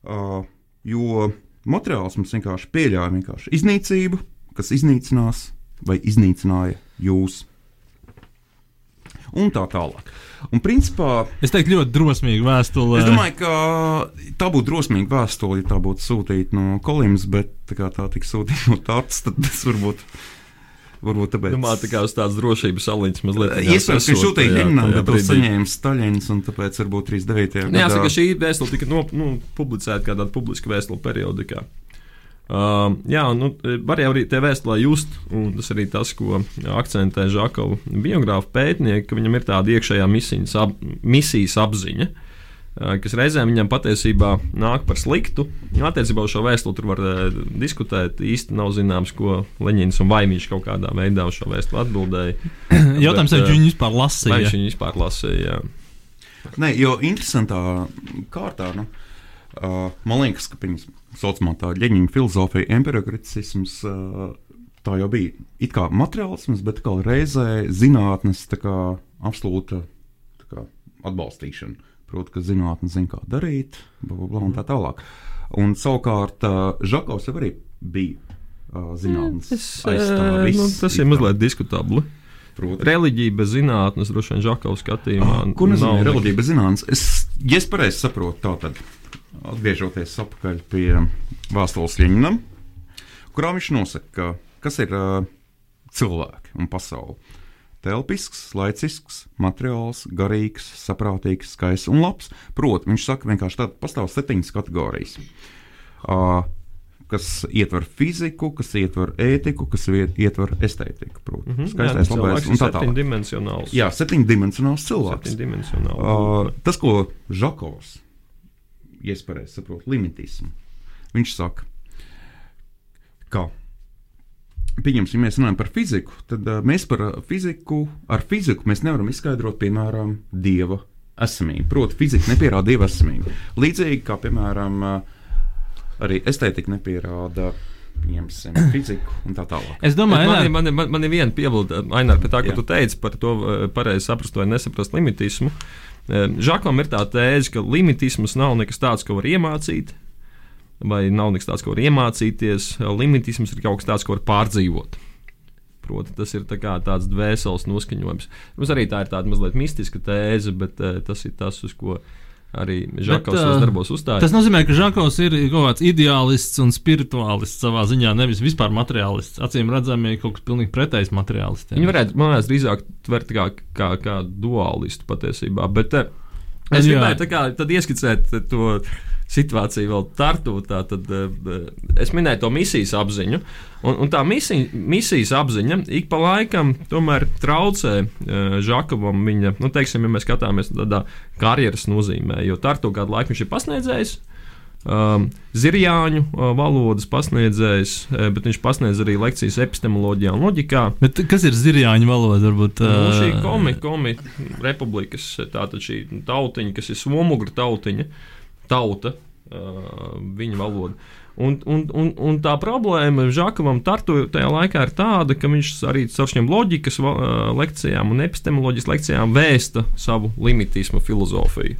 Uh, jo materiālisms vienkārši pieļāva vienkārši iznīcību, kas iznīcinās vai iznīcināja jūs. Un tā tālāk. Un, principā, es teiktu, ļoti drosmīga vēstule. Es domāju, ka tā būtu drosmīga vēstule, ja tā būtu sūtīta no Kolimas, bet tā kā tā tika sūtīta no Tārtas, tad tas varbūt. Varbūt tāpēc. Domā, tā kā uz tādas drošības saliņas mazliet. Iespējams, ka šūtīja Himnam, bet to saņēma Staļins, un tāpēc varbūt 39. gadā. Jāsaka, šī vēstule tika no, nu, publicēta kādā publiska vēstule periodikā. Uh, jā, nu, var jau arī te vēstulē just, un tas arī tas, ko akcentē Žakova biogrāfa pētnieki, ka viņam ir tāda iekšējā misijas, ap, misijas apziņa, uh, kas reizēm viņam patiesībā nāk par sliktu. Attiecībā uz šo vēstuli tur var uh, diskutēt. Īsti nav zināms, ko Leņķins un Vaimiņš kaut kādā veidā uz šo vēstuli atbildēja. Jautājums, vai viņš vispār lasīja? Vai viņš viņu vispār lasīja? Nē, jo interesantā kārtā. Nu, Uh, man liekas, ka pirms saucamā tā ģeņģa filozofija, empiricisms, uh, tā jau bija it kā materiālisms, bet kā reizē zinātnes kā, absolūta kā, atbalstīšana. Proti, ka zinātnē zina, kā darīt, bla, bla, un tā tālāk. Un savukārt uh, Žakovs jau arī bija uh, zinātnīs aizstāvis. Nu, tas ir mazliet diskutabli. Proti. Reliģija bez zinātnes, droši vien, Žakovs skatījumā. Ah, ko nozīmē reliģija bez zinātnes? Es, ja es pareizi saprotu, tā tad atgriežoties atpakaļ pie Vāstolas Ļeņinam, kurā viņš nosaka, ka, kas ir uh, cilvēki un pasaule. Telpisks, laicisks, materiāls, garīgs, saprātīgs, skaists un labs. Protams, viņš saka, vienkārši tāda pastāv septiņas kategorijas. Uh, kas ietver fiziku, kas ietver ētiku, kas ietver estētiku. Protams, mm -hmm, skaistais, jā, labais un tā tālāk. Septiņdimensionāls. Jā, septiņdimensionāls cilvēks. Septiņdimensionāls. Uh, tas, ko Žakovs ja es pareizi saprotu, limitismu. Viņš saka, ka, pieņemsim, mēs runājam par fiziku, tad uh, mēs par fiziku, ar fiziku mēs nevaram izskaidrot, piemēram, dieva esamību. Proti, fizika nepierāda dieva esamību. Līdzīgi kā, piemēram, uh, arī estētika nepierāda pieņemsim fiziku un tā tālāk. Es domāju, ka man, man, man, ir viena piebilde, Ainār, pie tā, ko Jā. tu teici par to pareizi saprast vai nesaprast limitismu. Žakam ir tā tēze, ka limitisms nav nekas tāds, ko var iemācīt, vai nav nekas tāds, ko var iemācīties. Limitisms ir kaut kas tāds, ko var pārdzīvot. Proti, tas ir tā tāds dvēseles noskaņojums. Mums arī tā ir tāda mazliet mistiska tēze, bet uh, tas ir tas, uz ko arī Žakovs Bet, uh, darbos uzstājas. Tas nozīmē, ka Žakovs ir kaut kāds ideālists un spirituālists savā ziņā, nevis vispār materiālists. Acīm redzami, kaut kas pilnīgi pretējs materiālistiem. Viņi varētu, man liekas, drīzāk tvert kā, kā, kā dualistu patiesībā. Bet uh, es gribēju tā kā ieskicēt to situācija vēl tartu. Tad, eh, es minēju to misijas apziņu, un, un tā misija, misijas apziņa ik pa laikam tomēr traucē uh, Žakovam viņa, nu, teiksim, ja mēs skatāmies tādā karjeras nozīmē, jo tartu kādu laiku viņš ir pasniedzējis. Um, Zirjāņu uh, valodas pasniedzējs, uh, bet viņš pasniedz arī lekcijas epistemoloģijā un loģikā. Bet kas ir zirjāņu valoda? Varbūt, uh... nu, šī komi, komi republikas, tātad šī tautiņa, kas ir somugra tautiņa, tauta, viņa valoda. Un, un, un, un tā problēma Žakavam Tartu tajā laikā ir tāda, ka viņš arī caur šiem loģikas lekcijām un epistemoloģijas lekcijām vēsta savu limitismu filozofiju.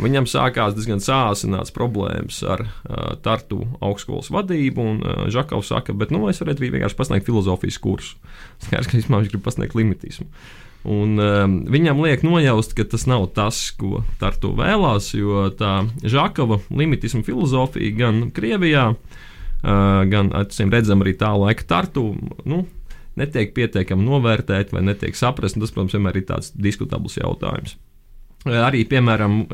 Viņam sākās diezgan sāsināts problēmas ar uh, Tartu augstskolas vadību, un uh, Žakovs saka, bet nu, es varētu vienkārši pasniegt filozofijas kursu. Skaidrs, ka viņš grib pasniegt limitismu. Uh, Un, um, viņam liek nojaust, ka tas nav tas, ko Tartu vēlās, jo tā Žakava limitisma filozofija gan Krievijā, uh, gan, acīm redzam, arī tā laika Tartu. Nu, Netiek pietiekami novērtēti vai netiek saprast, tas, protams, vienmēr ir tāds diskutabls jautājums. Uh, arī, piemēram,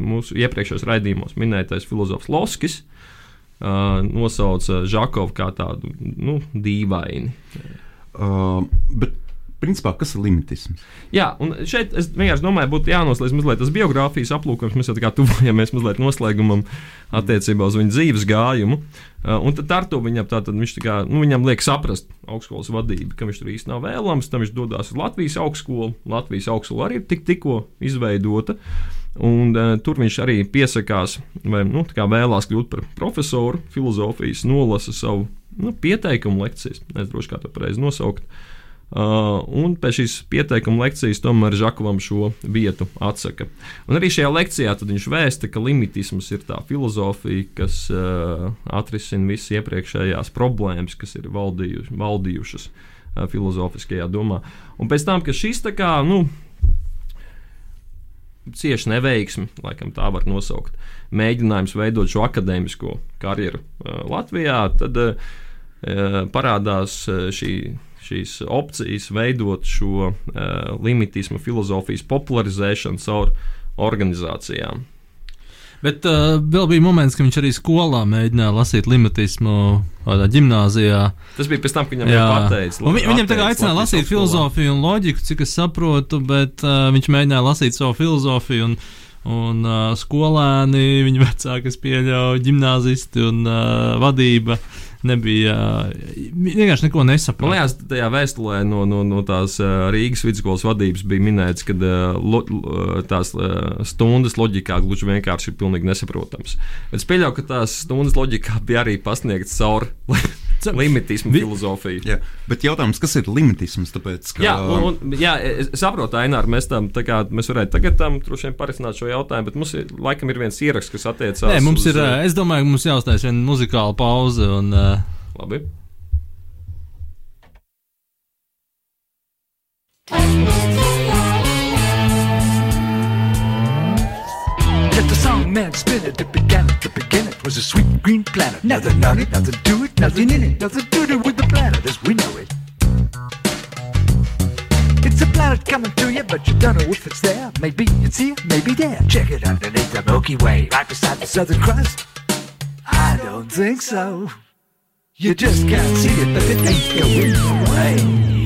mūsu iepriekšējos raidījumos minētais filozofs Loskis uh, nosauca Žakovu kā tādu nu, dīvaini. Uh, bet principā, kas ir limitisms? Jā, un šeit es vienkārši domāju, būtu jānoslēdz mazliet tas biogrāfijas aplūkojums. Mēs jau tā kā tuvojamies mazliet noslēgumam attiecībā uz viņa dzīves gājumu. Uh, un tad ar to viņam, tātad, viņš tā kā, nu, viņam liek saprast augstskolas vadību, ka viņš tur īsti nav vēlams. Tad viņš dodas uz Latvijas augstskolu. Latvijas augstskola arī ir tik, tikko izveidota. Un, uh, tur viņš arī piesakās, vai nu, vēlās kļūt par profesoru filozofijas, nolasa savu nu, pieteikumu lekcijas. Es droši kā to pareizi nosaukt. Uh, un pēc šīs pieteikuma lekcijas tomēr Žakovam šo vietu atsaka. Un arī šajā lekcijā viņš vēsta, ka limitisms ir tā filozofija, kas uh, atrisina visas iepriekšējās problēmas, kas ir valdījušas, valdījušas uh, filozofiskajā domā. Un pēc tam, ka šis tā kā, nu, cieši neveiksmi, laikam tā var nosaukt, mēģinājums veidot šo akadēmisko karjeru uh, Latvijā, tad uh, parādās uh, šī šīs opcijas veidot šo uh, limitismu filozofijas popularizēšanu caur organizācijām. Bet uh, vēl bija moments, kad viņš arī skolā mēģināja lasīt limitismu tādā gimnājā. Tas bija pēc tam, kad viņam jau pateica. Vi, viņam tagad aicināja lasīt filozofiju un loģiku, cik es saprotu, bet uh, viņš mēģināja lasīt savu filozofiju. Un, Un uh, skolēni, viņa vecāki, kas pieļauj gimnāzisti un uh, vadība, uh, nebija. Vienkārši neko nesapratu. Man liekas, tajā vēstulē no, no, no tās Rīgas vidusskolas vadības bija minēts, ka lo, tās stundas loģikā gluži vienkārši ir pilnīgi nesaprotams. Es pieļauju, ka tās stundas loģikā bija arī pasniegts cauri. Limitismu Vi... filozofiju. Jā, bet jautājums, kas ir limitisms? Tāpēc, ka... Jā, un, un, jā, es saprotu, Ainār, mēs tam kā, mēs varētu tagad tam droši vien parisināt šo jautājumu, bet mums ir, laikam ir viens ieraksts, kas attiecās. Nē, mums uz, ir, es domāju, mums jāuztais viena muzikāla pauze. Un, uh... Labi. Let the song man spin it, it began at the beginning. Was a sweet green planet. Nothing on it, nothing to it, nothing in it, nothing to do it with the planet as we know it. It's a planet coming to you, but you don't know if it's there. Maybe it's here, maybe there. Check it underneath the Milky Way, right beside the southern crust. I don't think so. You just can't see it, but it ain't going away.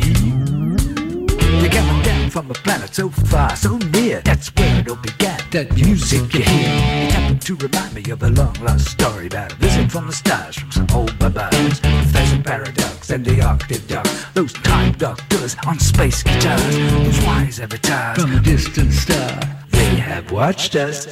You're coming down from a planet so far, so near. That's where it all began. That music you hear. It happened to remind me of a long lost story about a visit from the stars from some old barbarians. Professor Paradox and the Arctic Duck. Those time doctors on space guitars. Those wise avatars from a distant star. They have watched us.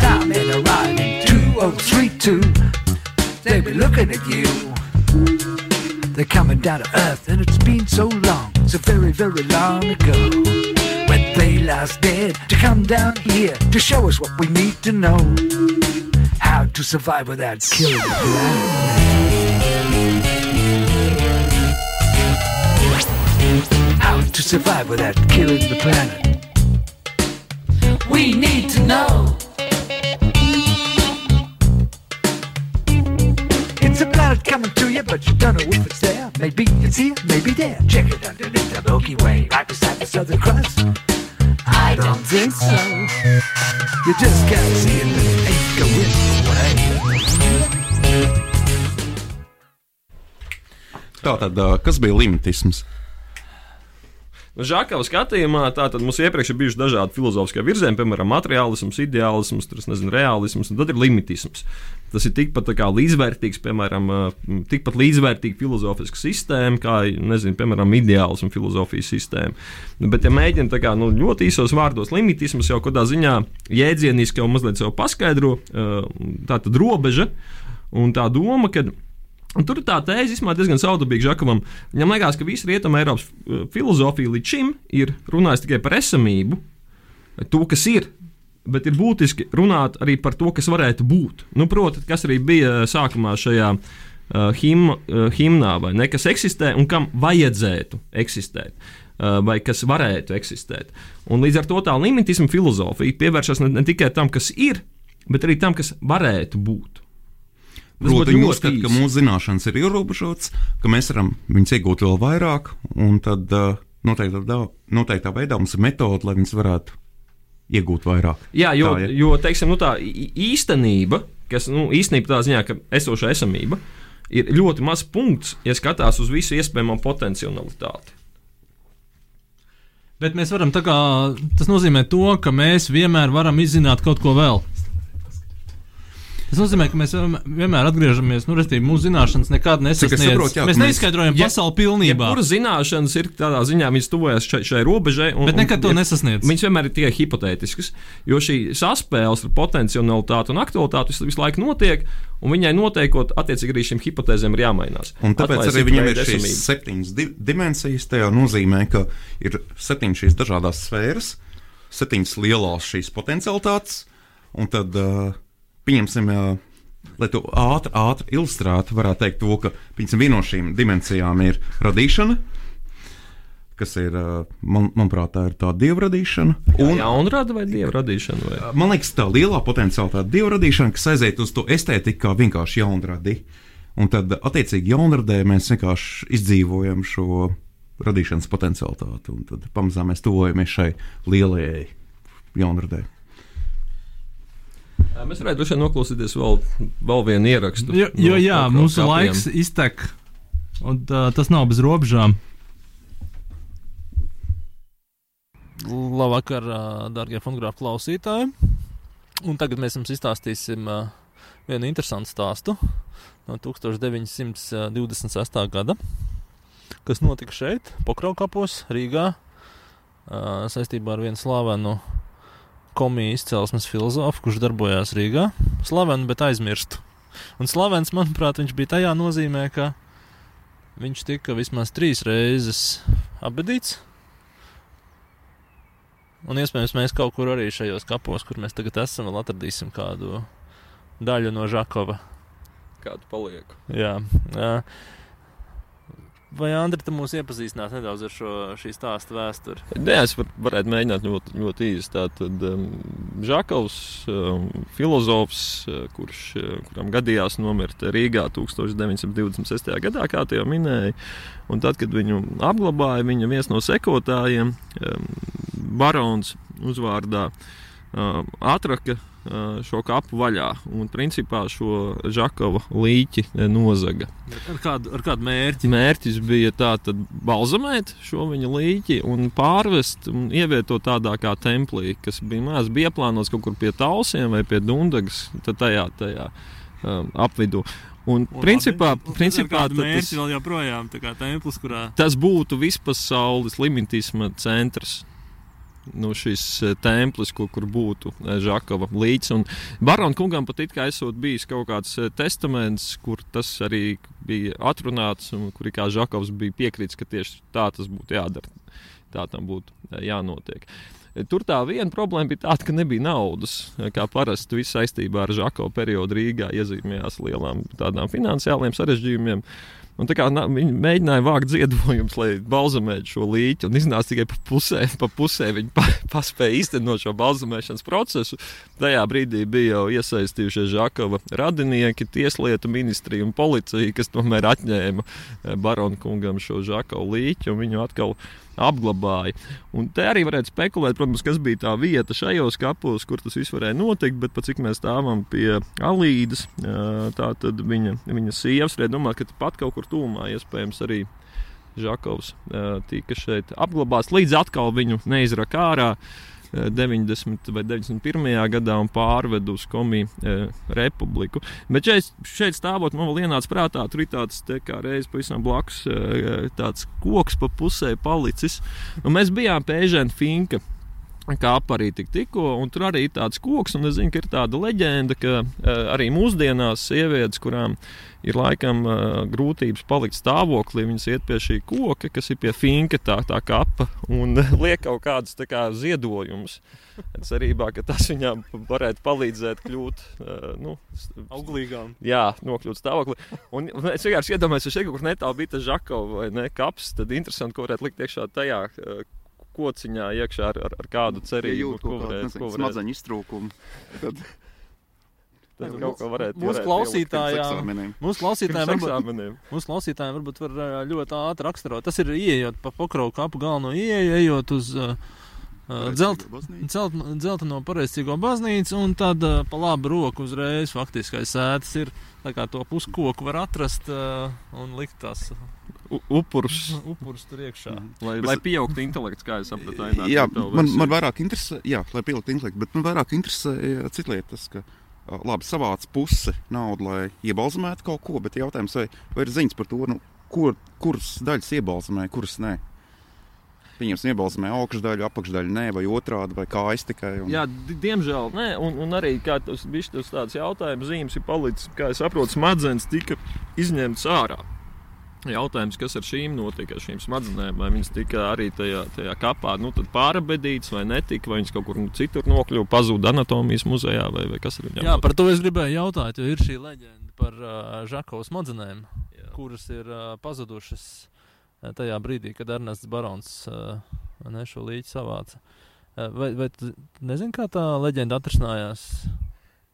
When the starmen arrive in 2032. They'll be looking at you. They're coming down to Earth, and it's been so long, so very, very long ago. When they last dared to come down here to show us what we need to know. How to survive without killing the planet. How to survive without killing the planet. We need to know. Coming to you, but you don't know if it's there. Maybe it's here, maybe there. Check it underneath the Milky Way, right beside the Southern Cross. I don't think so. You just can't see it, but it ain't going away. Tātad, ā, kas bija limitisms? Nu, Žakava skatījumā tātad mums iepriekš ir bijuši dažādi filozofiskie virzieni, piemēram, materiālisms, ideālisms, tur, nezinu, realisms, un tad ir limitisms. Tas ir tikpat līdzvērtīgs, piemēram, tikpat līdzvērtīga filozofiska sistēma, kā, nezinu, piemēram, ideālisma filozofijas sistēma. Nu, Bet, ja mēģinām tā kā nu, ļoti īsos vārdos, limitisms jau kādā ziņā jēdzieniski jau mazliet paskaidro, tā tad robeža un tā doma, ka Un tur ir tā tēze, īstenībā diezgan saudabīga Žakavam. Viņam liekas, ka visa rietuma Eiropas uh, filozofija līdz šim ir runājusi tikai par esamību, to, kas ir. Bet ir būtiski runāt arī par to, kas varētu būt. Nu, Protams, kas arī bija sākumā šajā uh, him, uh, himnā, vai ne, kas eksistē un kam vajadzētu eksistēt. Uh, vai kas varētu eksistēt. Un līdz ar to tā limitisma filozofija pievēršas ne, ne tikai tam, kas ir, bet arī tam, kas varētu būt. Proti, viņi uzskata, ka mūsu zināšanas ir ierobežotas, ka mēs varam viņus iegūt vēl vairāk, un tad uh, noteiktā, noteiktā veidā mums ir metode, lai viņus varētu iegūt vairāk. Jā, jo, tā, ja? jo teiksim, nu, tā īstenība, kas nu, īstenībā tā ziņā, ka esoša esamība, ir ļoti maz punkts, ja skatās uz visu iespējamo potenciālitāti. Bet mēs varam tā kā tas nozīmē to, ka mēs vienmēr varam izzināt kaut ko vēl. Tas nozīmē, ka mēs vienmēr atgriežamies, nu, respektīvi, mūsu zināšanas nekad nesasniedz. Jā, mēs mēs- neizskaidrojam ja, pasauli pilnībā. Kuras zināšanas ir tādā ziņā, viņas tuvojas šai, šai robežai. Un, Bet nekad to nesasniedz. Viņas vienmēr ir tikai hipotētiskas, jo šī saspēles ar potenciālitāti un aktualitāti visu, visu laiku notiek, un viņai noteikot, attiecīgi arī šīm hipotēzēm ir jāmainās. Un tāpēc Atklājas arī viņam ir šīs esamība. septiņas di dimensijas. Tajā nozīmē, ka ir septiņas šīs dažādas sfēras, septiņas lielās šīs potenciālitātes, un tad uh, pieņemsim. Lai to ātri, ātri ilustrētu, varētu teikt, to, ka piemēram, viena no šīm dimensijām ir radīšana, kas ir, man, manuprāt, tā ir tā dieva radīšana. Un jaunrada vai dieva radīšana? Vai? Man liekas, tā lielā potenciālitāte ir dieva radīšana, kas aiziet uz to estētiku kā vienkārši jaunradi. Un tad, attiecīgi, jaunradē mēs vienkārši izdzīvojam šo radīšanas potenciālitāti, un tad pamazām mēs tuvojamies šai lielajai jaunradē. Mēs varētu droši vien noklausīties vēl, vēl vienu ierakstu. Jo, jo no jā, kaut mūsu kādiem- laiks iztek, un uh, tas nav bez robežām. Labvakar, darbie fonogrāfu klausītāji. Un tagad mēs jums izstāstīsim vienu interesantu stāstu no 1926. gada, kas notika šeit, Pokraukapos, Rīgā, saistībā ar vienu slavenu komiju izcelsmes filozofu, kurš darbojās Rīgā. Slavenu, bet aizmirstu. Un slavens, manuprāt, viņš bija tajā nozīmē, ka viņš tika vismaz trīs reizes apbedīts. Un iespējams, mēs kaut kur arī šajos kapos, kur mēs tagad esam, vēl atradīsim kādu daļu no Žakova. Kādu palieku? Jā. jā. Vai Andri, tu mūs iepazīstināt nedaudz ar šo šī stāsta vēsturi? Nē, es var, varētu mēģināt ļoti, ļoti īsi. Tātad um, Žakovs, um, filozofs, uh, kurš, uh, kuram gadījās nomirt Rīgā 1926. gadā, kā jau minēja, un tad, kad viņu apglabāja, viņa viens no sekotājiem, um, barons uzvārdā, uh, atraka šo kapu vaļā un principā šo Žakova līķi nozaga. Ar kādu, ar kādu mērķi? Mērķis bija tātad balzamēt šo viņa līķi un pārvest un ievietot tādā kā templī, kas bija maz, bija ieplānots kaut kur pie tausiem vai pie dundagas, tad tajā, tajā um, apvidū. Un, un principā, labi, principā tas, vēl joprojām tā kā templis, kurā tas būtu vispasaules limitisma centrs. Nu, šis eh, templis, kur, kur būtu eh, Žakova līdzi. Barona kungam pat it kā esot bijis kaut kāds eh, testaments, kur tas arī bija atrunāts, un kur kā Žakovs bija piekritis, ka tieši tā tas būtu jādara. Tā tam būtu jānotiek. Tur tā viena problēma bija tāda, ka nebija naudas. Kā parasti viss saistībā ar Žakovu periodu Rīgā iezīmējās lielām tādām finansiāliem sarežģījumiem. Un tā kā na- viņi mēģināja vākt ziedojumus, lai balzamētu šo līķi, un iznāca tikai pa pusē, pa pusē viņi pa, paspēja īstenot šo balzamēšanas procesu. Tajā brīdī bija jau iesaistījušies Žakova radinieki, tieslietu ministrija un policija, kas tomēr atņēma eh, baronu kungam šo Žakovu līķi un viņu atkal apglabāja. Un te arī varētu spekulēt, protams, kas bija tā vieta šajos kapos, kur tas viss varēja notikt, bet cik mēs stāvam pie Alīdas, tā tad viņa, viņa sievas, varēja domāt, ka pat kaut kur tūmā iespējams arī Žakovs tika šeit apglabāts, līdz atkal viņu neizraka ārā. ā, 90. vai 91. gadā un pārvedu uz Komiju e, republiku. Bet šeit, šeit stāvot, man vēl ienāca prātā, tur ir tāds te kā reizes pavisam blakus e, tāds koks pa pusē palicis. Un mēs bijām pēžēni finka. Kā arī tik, tikko, un tur arī ir tāds koks, un es zinu, ka ir tāda leģenda, ka uh, arī mūsdienās sievietes, kurām ir laikam uh, grūtības palikt stāvoklī, viņas iet pie šī koka, kas ir pie finka tā, tā kapa, un liek kaut kādus kā ziedojumus. Cerībā, ka tas viņām varētu palīdzēt kļūt uh, nu, auglīgām. Jā, nokļūt stāvoklī. Un es vienkārši iedomājos, ja šeit kaut kur netālu bija tas žakovs vai ne kaps, tad interesanti, ko varētu likt iekšā tajā uh, kociņā, iekšā ar, ar, ar kādu cerību, Jūt kaut kādu, nezinu, smadzeņu iztrūkumu. Tad Tad kaut ko varētu Mūsu varētu klausītājiem, eksāmeniem. mūsu klausītājiem, mūsu klausītājiem varbūt var ā, ļoti ātri raksturot. Tas ir ieejot pa pokrau kapu galveno ieeju, ejot uz uh, Dzelt, celt, dzelteno pareizcīgo baznīcu, un tad uh, pa labu roku uzreiz faktiski aiz sēdes ir tā kā to puskoku var atrast uh, un likt tās upurus, upurus tur iekšā. lai, lai pieaugtu intelekts, kā es sapratu. Jā, man, man vairāk interesē, jā, lai pieliktu intelektu, bet man vairāk interesē cita lieta, tas, ka labi savāc pusi naudu, lai iebalzamētu kaut ko, bet jautājums, vai, vai ir ziņas par to, nu, kur, kuras daļas iebalzamē, kuras nē. Pieņemsim, iebalzamē augšdaļu, apakšdaļu, nē, vai otrādi, vai kājas tikai. Un... Jā, di- diemžēl nē, un, un arī kā tas bija tas tāds jautājums, zīmes ir palicis, kā es saprotu, smadzenes tika izņemtas ārā. Jautājums, kas ar šīm notika, ar šīm smadzenēm, vai viņas tika arī tajā, tajā kapā nu, pārabedītas, vai netika, vai viņas kaut kur citur nokļuva, pazuda anatomijas muzejā, vai, vai kas ar viņām Jā, notika? par to es gribēju jautāt, jo ir šī leģenda par uh, Žakovas smadzenēm, Jā. kuras ir uh, pazudušas uh, tajā brīdī, kad Ernests Barons uh, šo līķi savāca. Uh, vai, vai tu nezini, kā tā leģenda atrisinājās?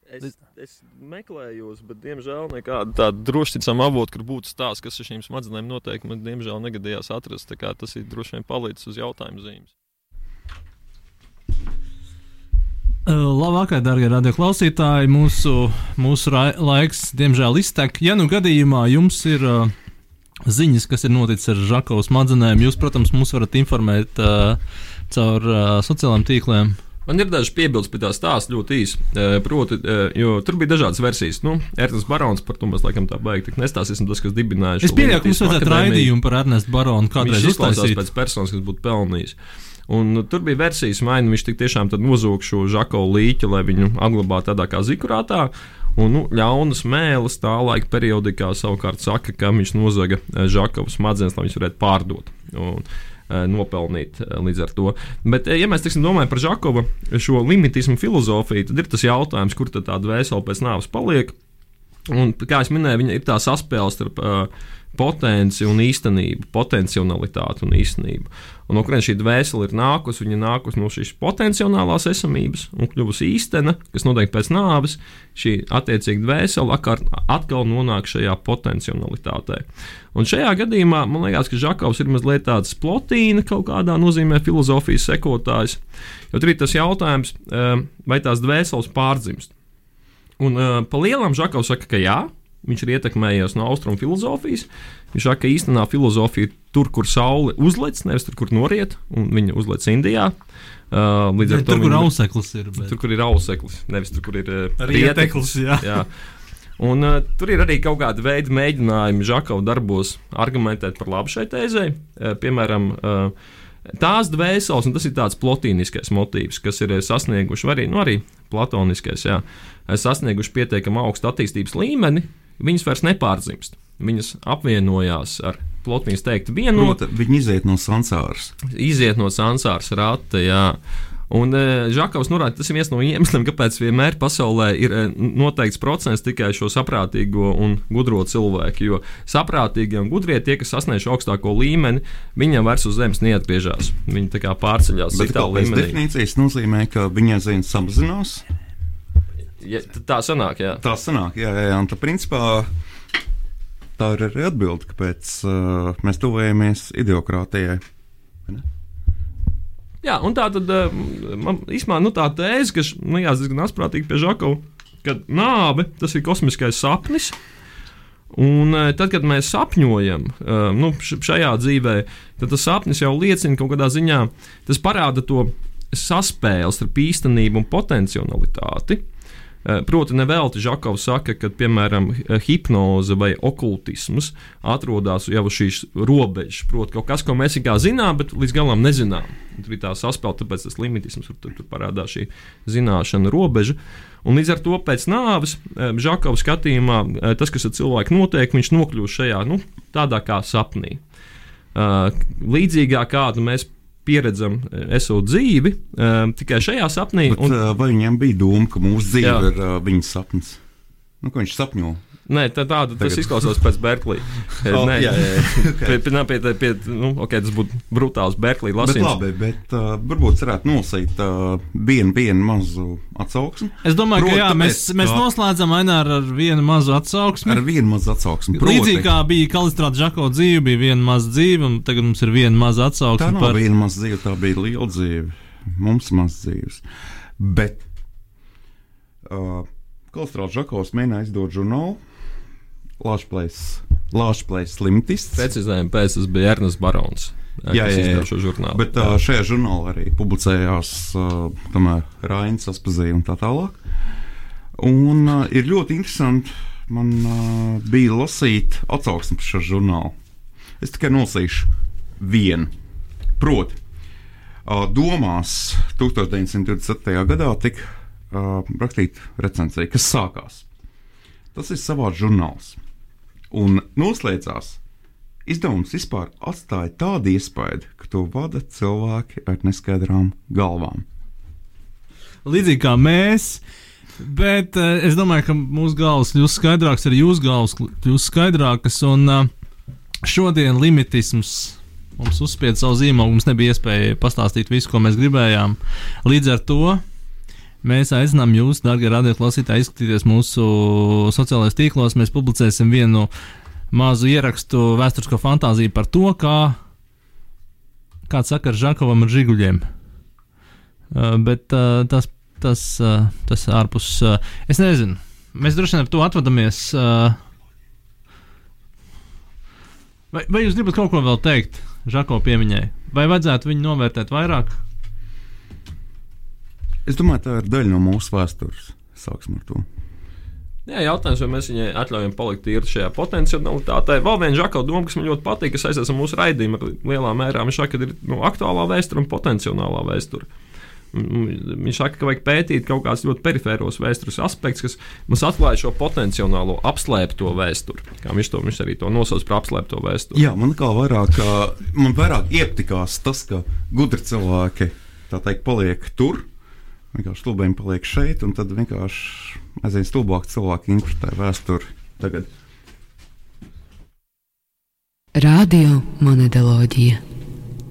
Es, es meklēju, bet, diemžēl, nekādu tādu drošticam avotu, kur būtu stāsts, kas ar šīm smadzenēm notiek. Man, diemžēl, negadījās atrast. Tas ir droši vien palicis uz jautājumu zīmes. Labvakar, darbie radioklausītāji. Mūsu, mūsu laiks, diemžēl, iztek. Ja nu gadījumā jums ir uh, ziņas, kas ir noticis ar Žakovas smadzenēm, jūs, protams, mūs varat informēt uh, caur uh, sociālajiem tīkliem. Man ir daži piebildes pie tā stāsta ļoti īsi. Proti, jo tur bija dažādas versijas. Nu, Ernsts Barons par to mēs laikam tā baigi nestāstīsim, tas, kas dibināja Es šo pieņemu, ka mums vajadzētu raidījumu par Ernestu Baronu kādreiz uztaisīt. pēc personas, kas būtu pelnījis. Un nu, tur bija versijas, nu viņš tiešām nozūg šo žako līķi, lai viņu apglabātu tādā kā zikurātā. Un nu, ļaunas mēlis tā laika periodikā savukārt saka, ka viņš nozaga žakovas smadzenes, lai viņas varētu pārdot. Un, Nopelnīt eh, līdz ar to. Bet, eh, ja mēs teiksim, domājam par Žakova šo limitismu filozofiju, tad ir tas jautājums, kur tad tā dvēsele pēc nāves paliek. Un, kā jau minēju, viņa ir tā saspēle starp uh, potenci un īstenību, potenciālitāti un īstenību. Un no kurienes šī dvēsele ir nākusi? Viņa nākusi no šīs potenciālās esamības un kļuvusi īstena, kas notiek pēc nāves. Šī attiecīga dvēsele atkal, nonāk šajā potenciālitātē. Un šajā gadījumā man liekas, ka Žakovs ir mazliet tāds plotīna kaut kādā nozīmē filozofijas sekotājs. Jo tur ir tas jautājums, uh, vai tās dvēseles pārdzimst. Un uh, pa lielam Žakovs saka, ka jā, viņš ir ietekmējies no austrumu filozofijas. Viņš saka, ka īstenā filozofija ir tur, kur saule uzlec, nevis tur, kur noriet, un viņa uzlec Indijā. Uh, līdz ar Bet to Tur, kur auseklis ir. Bet... Tur, kur ir auseklis, nevis tur, kur ir uh, Rieteklis, jā. jā. Un, uh, tur ir arī kaut kāda veida mēģinājumi Žakau darbos argumentēt par labu šai tēzē. Uh, piemēram, uh, tās dvēseles, un tas ir tāds plotīniskais motīvs, kas ir eh, sasnieguši, arī, nu, arī platoniskais, jā, eh, sasnieguši pietiekami augstu attīstības līmeni, viņas vairs nepārdzimst. Viņas apvienojās ar plotīnas teikt vienu Proti, viņi iziet no sansāras. iziet no sansāras rata. Jā. Un e, Žakovs norāda, tas ir viens no iemesliem, kāpēc vienmēr pasaulē ir e, noteikts procents tikai šo saprātīgo un gudro cilvēku. Jo saprātīgie un gudrie, tie, kas sasniedz augstāko līmeni, viņiem vairs uz zemes neatgriežas. Viņi tā kā pārceļās citā kā pēc līmenī. definīcijas nozīmē, ka viņa aizvien samazinās. Ja, tā sanāk, jā. Tā sanāk, jā, jā, jā. Un tā principā tā ir arī atbilde, kāpēc uh, mēs tuvojamies ideokrātijai. Jā, un tā tad eh, man īstenībā nu, tā tēze, kas nu, jā, diezgan asprātīgi pie Žakova, ka nāve tas ir kosmiskais sapnis. Un eh, tad, kad mēs sapņojam, eh, nu, šajā dzīvē, tad tas sapnis jau liecina kaut kādā ziņā, tas parāda to saspēli starp īstenību un potenciālitāti. Eh, Proti, nevelti Žakovs saka, ka, piemēram, eh, hipnoze vai okultisms atrodas jau šīs robežas. Proti, kaut kas, ko mēs kā zinām, bet līdz galam nezinām. Tur ir tā saspēle, tāpēc tas limitisms tur, tur, tur parādās šī zināšana robeža. Un līdz ar to pēc nāves eh, Žakovs skatījumā tas, kas ar cilvēku notiek, viņš nokļūst šajā nu, tādā kā sapnī. Līdzīgā kādu mēs pieredzam, eh, esot dzīvi, uh, tikai šajā sapnī. Bet, uh, vai viņam bija doma, ka mūsu dzīve Jā. ir viņa sapnis? Nu, ko viņš sapņo? Nē, tā, tāda, tas Tagad. izklausās pēc Berklī. Oh, Nē, jā, jā, jā. pie, pie, pie, pie, pie, nu, okay, tas būtu brutāls Berklī Bet, lasījums. labi, bet uh, varbūt varētu nosīt uh, vienu, vienu mazu atsauksmi. Es domāju, Proti, ka jā, mēs, tāpēc, mēs noslēdzam Aināru ar vienu mazu atsauksmi. Ar vienu mazu atsauksmi. Līdzīgi kā bija Kalistrāta Žako dzīve, bija viena maza dzīve, un tagad mums ir viena maza tā atsauksme nav par viena maza dzīve, tā bija liela dzīve. mums maz dzīves. Bet uh, Kalstrāls Žakovs mēģināja izdot žurnālu Lāčplēs slimtists. Precizējumi pēc tas bija Ernsts Barons. Jā, jā, jā. šo žurnālu. Bet uh, šajā žurnālā arī publicējās uh, Rains, Aspazīja un tā tālāk. Un uh, ir ļoti interesanti, man uh, bija lasīt atsauksmi par šo žurnālu. Es tikai nolasīšu vienu. Proti, uh, domās 1927. gadā tika uh, rakstīta recenzija, kas sākās. Tas ir savāds žurnāls. Un noslēdzās Izdevums vispār atstāja tādu iespaidu, ka to vada cilvēki ar neskaidrām galvām. Līdzīgi kā mēs, bet uh, es domāju, ka mūsu galvas kļūst skaidrākas, arī jūsu galvas kļūst skaidrākas. Un uh, šodien limitisms mums uzspieda savu zīmogu, mums nebija iespēja pastāstīt visu, ko mēs gribējām. Līdz ar to Mēs aicinām jūs, darbie radioklausītāji, izskatīties mūsu sociālajos tīklos. Mēs publicēsim vienu mazu ierakstu vēsturisko fantāziju par to, kā kāds sakars Žakovam ar žiguļiem. Uh, bet uh, tas, tas, uh, tas ārpus. Uh, es nezinu, mēs droši vien ar to atvadamies. Uh, vai, vai jūs gribat kaut ko vēl teikt Žako piemiņai? Vai vajadzētu viņu novērtēt vairāk? Es domāju, tā ir daļa no mūsu vēstures. Sāksim ar to. Jā, jautājums, vai mēs viņai atļaujam palikt tīri šajā potenciālitātē. Vēl viena žaka doma, kas man ļoti patīk, kas saistās ar mūsu raidījumu, lielā mērā viņš saka, ka ir nu, aktuālā vēsture un potenciālā vēsture. Viņš saka, ka vajag pētīt kaut kādus ļoti perifēros vēstures aspektus, kas mums atklāja šo potenciālo apslēpto vēsturi. Kā viņš to viņš arī to nosauc par apslēpto vēsturi. Jā, man kā vairāk, man vairāk iepatikās tas, ka gudri cilvēki tā teikt paliek tur vienkārši stulbēji paliek šeit, un tad vienkārši aizvien stulbāk cilvēki interpretē vēsturi tagad. Radio monētoloģija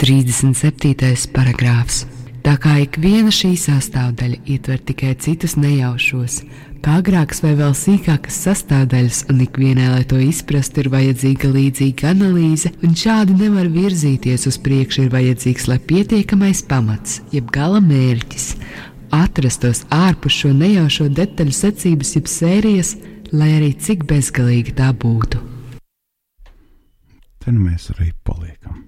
37. paragrāfs. Tā kā ik viena šī sastāvdaļa ietver tikai citus nejaušos, kā agrākas vai vēl sīkākas sastāvdaļas, un ikvienai, lai to izprastu, ir vajadzīga līdzīga analīze, un šādi nevar virzīties uz priekšu, ir vajadzīgs, lai pietiekamais pamats, jeb gala mērķis, atrastos ārpus šo nejaušo detaļu secības, jeb sērijas, lai arī cik bezgalīgi tā būtu. Te nu mēs arī paliekam.